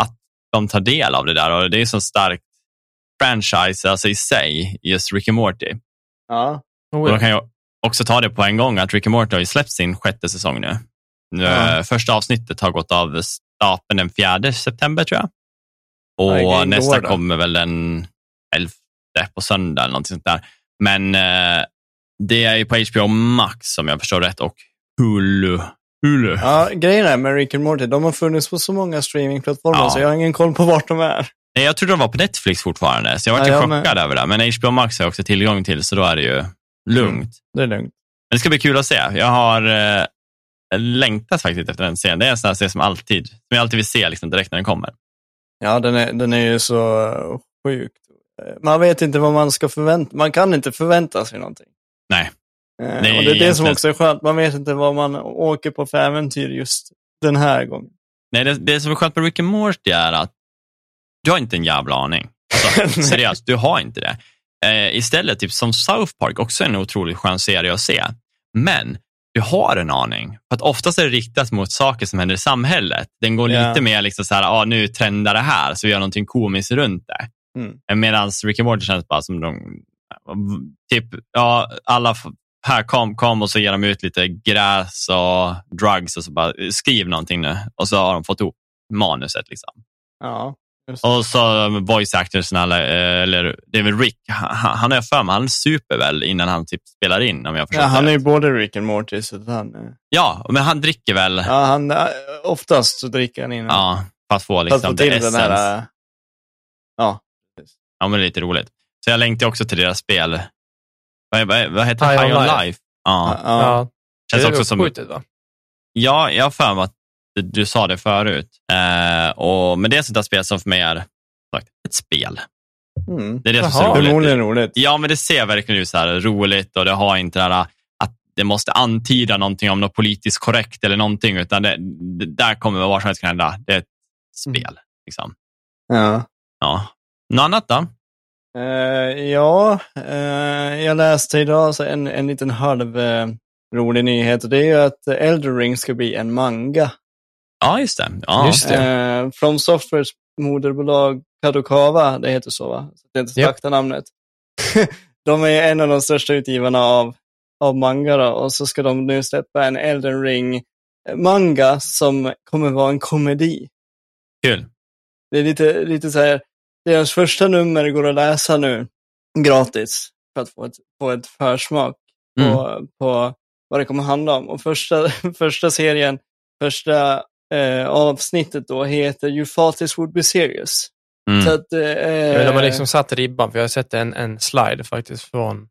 att de tar del av det där och det är så starkt franchise alltså i sig, just Rick and Morty. Ja. Oh, Och de kan ju också ta det på en gång att Rick and Morty har ju släppt sin sjätte säsong nu. Eh, Första avsnittet har gått av stapeln den 4 september tror jag. Och igår nästa då. kommer väl den 11 på söndag eller något sånt där. Men eh, det är ju på HBO Max som jag förstår rätt och Hulu. Hulu. ja, grejen är med Rick and Morty, de har funnits på så många streamingplattformar Ja. så jag har ingen koll på vart de är. Nej, Jag trodde de var på Netflix fortfarande, så jag var Ja, ja, jag med. chockad över det. Men HBO Max har jag också tillgång till, så då är det ju lugnt. Det är lugnt. Men det ska bli kul att se. Jag har eh, längtat faktiskt efter den serien. Det är en sån här serie som, alltid, som jag alltid vill se liksom, direkt när den kommer. Ja, den är, den är ju så sjukt. Man vet inte vad man ska förvänta Man kan inte förvänta sig någonting. Nej. Eh, Det är och det är det som också är skönt. Man vet inte vad man åker på för äventyr just den här gången. Nej, det, det som är skönt med Rick and Morty är att du har inte en jävla aning. Alltså, <laughs> seriöst, du har inte det. Eh, istället, typ som South Park, också en otroligt skön serie att se. Men du har en aning. För att oftast är det riktat mot saker som händer i samhället. Den går Ja. lite mer liksom så här, ah, nu trendar det här, så vi gör någonting komiskt runt det. Mm. Medan Rick and Morty känns bara som de, typ, ja, alla här kom, kom och så ger de ut lite gräs och drugs och så bara skriv någonting nu. Och så har de fått ihop manuset. Liksom. Ja. Och så voice actors, eller, eller det är väl Rick, han, han är för mig, han super väl innan han typ spelar in om jag förstår Ja, han är det. ju både Rick and Morty, så att han... eh, Ja, men han dricker väl, ja, Ja, han, eh, oftast så dricker han innan. för att få för att liksom få till den essence. här... eh, Ja. Ja, men det är lite roligt. Så jag längtar också till deras spel. Vad, vad, vad heter det? High High on on Life. Life. Ja. ja. Ja. Känns det är också som, uppskjutet, va? ja, jag har för mig att du, du sa det förut. Eh, och, men det är ett sånt där spel som för mig är sagt, ett spel. Mm. Det är det som Jaha. är så roligt. Förmodligen roligt. Ja, men det ser verkligen ut så här roligt och det har inte det här att det måste antyda någonting om något politiskt korrekt eller någonting, utan det, det där kommer vad som helst kan hända. Det är ett spel. Liksom. Ja. Ja. Något annat då? Eh, ja, eh, jag läste idag så en, en liten halv eh, rolig nyhet och det är ju att Elder Ring ska bli en manga. Ja, just det. Ja. Just det. Eh, From Softwares moderbolag Kadokawa, det heter så va? Så det är inte Japp. exakta namnet. <laughs> de är en av de största utgivarna av, av manga då, och så ska de nu släppa en Elden Ring eh, manga som kommer vara en komedi. Kul. Det är lite, lite så här, deras första nummer går att läsa nu gratis för att få ett, få ett försmak Mm. på, på vad det kommer handla om. Och första, <laughs> första serien, första eh, avsnittet då heter You thought this would be serious. Mm. Så att, eh, Ja, de har liksom satt ribban, för jag har sett en, en slide faktiskt från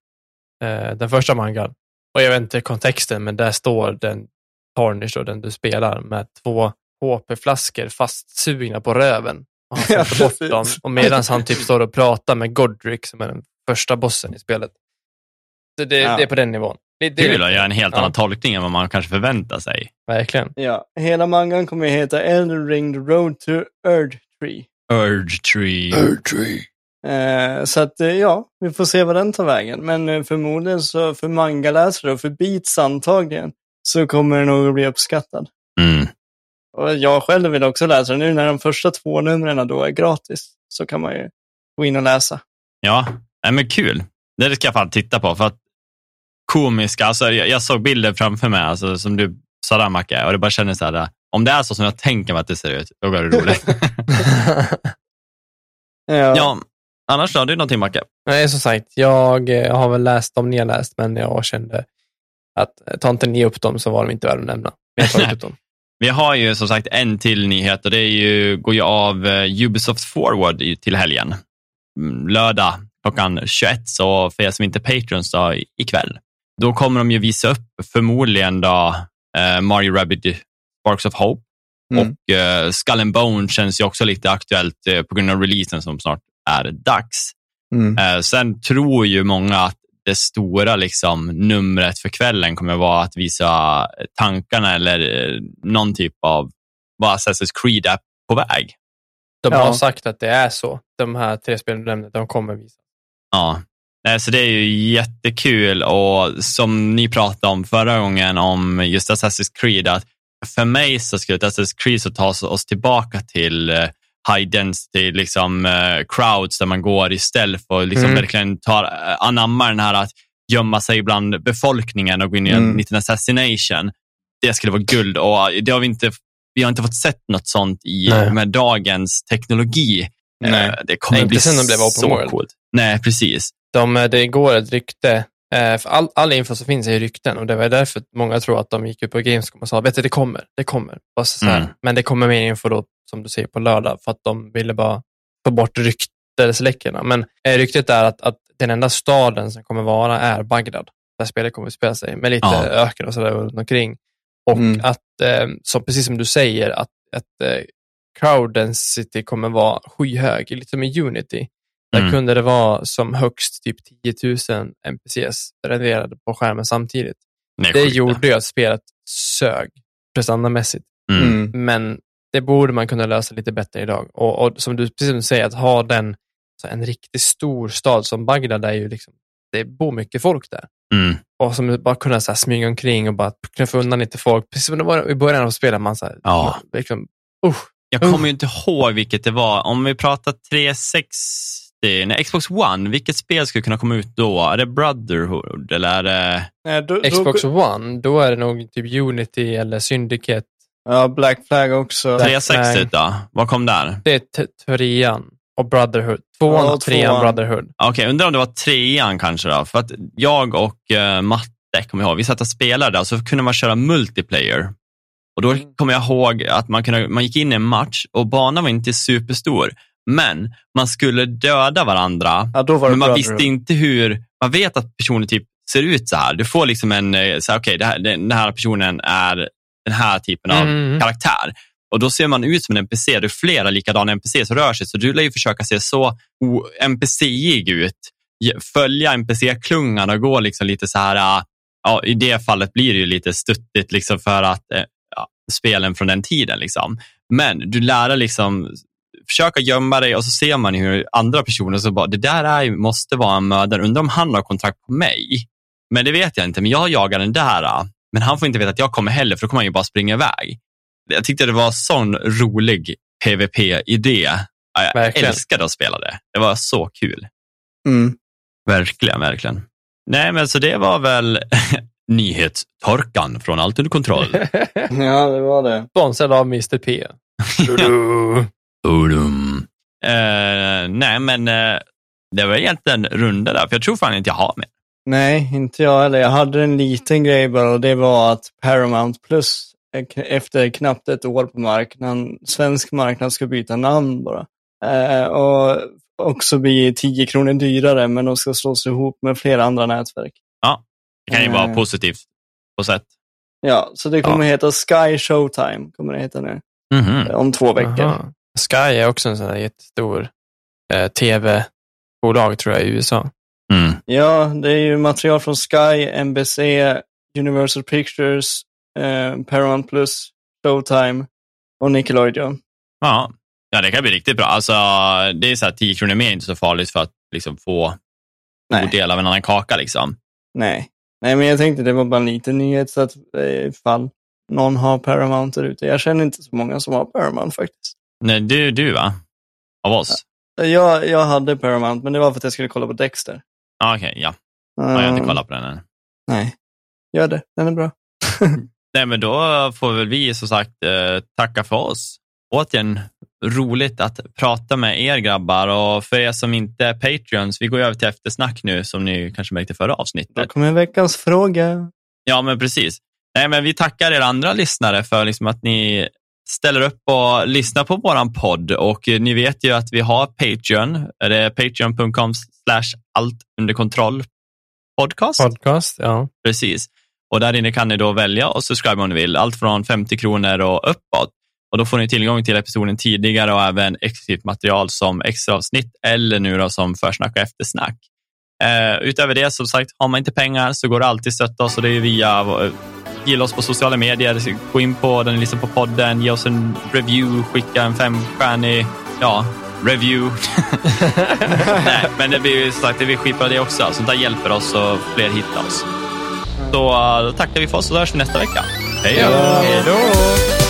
eh, den första mangan. Och jag vet inte kontexten, men där står den Tarnish, då, den du spelar, med två HP-flaskor fastsugna på röven. Och han <laughs> Ja, sätter bort dem. Och medan han typ står och pratar med Godric, som är den första bossen i spelet. Så det, Ja. det är på den nivån. Det, det är Kul att göra en helt Ja. annan tolkning än vad man kanske förväntar sig. Verkligen. Ja, hela mangan kommer att heta Elden Ring The Road to Earth Tree. Urge Tree. Eh, så att eh, ja, vi får se vad den tar vägen. Men eh, förmodligen så för mangaläsare och för beats antagligen så kommer den nog att bli uppskattad. Mm. Och jag själv vill också läsa den. Nu när de första två numren då är gratis så kan man ju gå in och läsa. Ja, Nej, men kul. Det ska jag fan titta på. För att komiska, alltså, jag, jag såg bilder framför mig, alltså, som du sa där Macke, och det bara kändes så här, om det är så som jag tänker mig att det ser ut, då är det roligt. <laughs> Ja. ja, annars då? Har du någonting Macke? Nej, som sagt, jag eh, har väl läst dem ni har läst, men jag kände att eh, tar inte ni upp dem så var de inte värda att nämna. Vi har <laughs> ju som sagt en till nyhet och det är ju, går ju av eh, Ubisoft Forward till helgen. Mm, Lördag klockan 21, så för er som inte är patrons då, ikväll. Då kommer de ju visa upp förmodligen då eh, Mario Rabbids Sparks of Hope Mm. och eh, Skull and Bone känns ju också lite aktuellt eh, på grund av releasen som snart är dags. Mm. Eh, sen tror ju många att det stora liksom, numret för kvällen kommer vara att visa tankarna eller eh, någon typ av vad Assassin's Creed är på väg. De Ja. har sagt att det är så. De här tre spelen du nämnde, de kommer visa. Ja, så det är ju jättekul och som ni pratade om förra gången om just Assassin's Creed, att för mig så skulle Assassin's Creed så ta oss tillbaka till eh, high density liksom, eh, crowds där man går i stealth och liksom Mm. verkligen tar, eh, anammar den här att gömma sig bland befolkningen och gå in i en Mm. liten assassination. Det skulle vara guld och det har vi inte vi har inte fått sett något sånt i, Nej. med dagens teknologi. Nej. Eh, Det kommer Nej, bli sen de blev så world. coolt. Nej, precis. De, eh, det går ett rykte, eh, för all, all info som finns är ju rykten och det var därför många tror att de gick ut på Gamescom och sa, vet du, det kommer, det kommer. Mm. Men det kommer mer info då, som du säger, på lördag för att de ville bara få bort ryktesläckorna. Men eh, ryktet är att, att den enda staden som kommer vara är Bagdad, där spelet kommer att spela sig, med lite Ja. öken och sådär runt omkring. Och Mm. att, eh, som, precis som du säger, att, att eh, crowd density kommer vara skyhög, lite som i Unity. Där Mm. kunde det vara som högst typ 10 000 NPCs renderade på skärmen samtidigt. Nej, Det gjorde ju att spelet sög prestandamässigt. Mm. Mm. Men det borde man kunna lösa lite bättre idag. Och, och som du precis som du säger, att ha den, så en riktigt stor stad som Bagdad, är ju liksom, det bor mycket folk där. Mm. Och som bara kunna så här, smyga omkring och bara knuffa undan lite folk. Precis som det var i början av spelet. Man, så här, Ja. liksom, usch, Jag kommer ju inte ihåg vilket det var. Om vi pratar 360, nej, Xbox One, vilket spel skulle kunna komma ut då? Är det Brotherhood eller är det... Nej, då, då- Xbox One, då är det nog typ Unity eller Syndicate. Ja, Black Flag också. Black 360 Flag. då? Vad kom där? Det är trean och Brotherhood. Tvåan Ja, och trean tvåan. Brotherhood. Okej, undrar om det var trean kanske då? För att jag och uh, Matte, kommer jag ihåg, vi satt och spelade och så kunde man köra multiplayer. Och då Mm. kommer jag ihåg att man, kunde, man gick in i en match och banan var inte superstor, men man skulle döda varandra Ja, men man Brotherhood. visste inte hur, man vet att personen typ ser ut så här. Du får liksom en, eh, så här, det här- den här personen är den här typen av Mm. karaktär. Och då ser man ut som en NPC, det är flera likadana NPC som rör sig, så du lär ju försöka se så NPC-ig ut. Följa NPC-klungan och gå liksom lite så här, ah, ja, i det fallet blir det ju lite stuttigt liksom för att eh, ja, spelen från den tiden. Liksom. Men du lär dig liksom försöka gömma dig och så ser man hur andra personer så bara, det där är, måste vara en mördare, undrar om han har kontakt på mig. Men det vet jag inte, men jag jagar den där. Men han får inte veta att jag kommer heller, för då kommer han ju bara springa iväg. Jag tyckte det var sån rolig PVP-idé. Ja, Jag Verkligen. älskade att spela det. Det var så kul. Mm. Verkligen, verkligen. Nej, men så det var väl <laughs> nyhetstorkan från Allt under kontroll. <laughs> Ja, det var det. Sponsrad av Mr P. <laughs> Udum. Eh, nej, men eh, det var egentligen runda där, för jag tror fan inte jag har mer. Nej, inte jag heller. Jag hade en liten grej bara och det var att Paramount Plus efter knappt ett år på marknaden, svensk marknad ska byta namn bara. Eh, och också bli 10 kronor dyrare, men de ska slås ihop med flera andra nätverk. Det kan ju vara positivt på sätt. Ja, så det kommer heta Sky Showtime, kommer det heta nu, Mhm. eh, om två veckor. Aha. Sky är också en sån här jättestor eh, tv-bolag tror jag i USA. Mm. Ja, det är ju material från Sky, NBC, Universal Pictures, eh, Paramount Plus, Showtime och Nickelodeon. Ja. ja, det kan bli riktigt bra. Alltså, det är så här 10 kronor mer inte så farligt för att liksom, få Nej. god del av en annan kaka. Liksom. Nej. Nej, men jag tänkte det var bara en liten nyhet så att eh, ifall någon har Paramount där ute. Jag känner inte så många som har Paramount faktiskt. Nej, du, du va? Av oss? Jag, jag hade Paramount, men det var för att jag skulle kolla på Dexter. Ja, Okej, ja. ja. Jag har inte Mm, kollat på den än. Nej, gör det. Den är bra. <laughs> Nej, men då får väl vi som sagt eh, tacka för oss. Återigen, roligt att prata med er grabbar och för er som inte är Patreons, vi går över till eftersnack nu som ni kanske märkte förra Då avsnittet. kommer veckans fråga. Ja, men precis. Nej, men vi tackar er andra lyssnare för liksom att ni ställer upp och lyssnar på våran podd och eh, ni vet ju att vi har Patreon. Det är patreon.com slash allt under kontroll podcast. Podcast, ja. Precis. Och där inne kan ni då välja och subscribe om ni vill. Allt från 50 kronor och uppåt. Och Då får ni tillgång till episoden tidigare och även exklusivt material som extra avsnitt eller nu då som försnack och eftersnack. Eh, utöver det, som sagt, har man inte pengar så går det alltid stötta oss och det är via gilla oss på sociala medier, gå in på den, lyssna på podden, ge oss en review, skicka en femstjärnig ja, review. <laughs> Nej, men det blir sagt, det blir skitbra det också. Sånt där hjälper oss och fler hittar oss. Så eh, då tackar vi för oss och så hörs vi nästa vecka. Hej då! Hej då!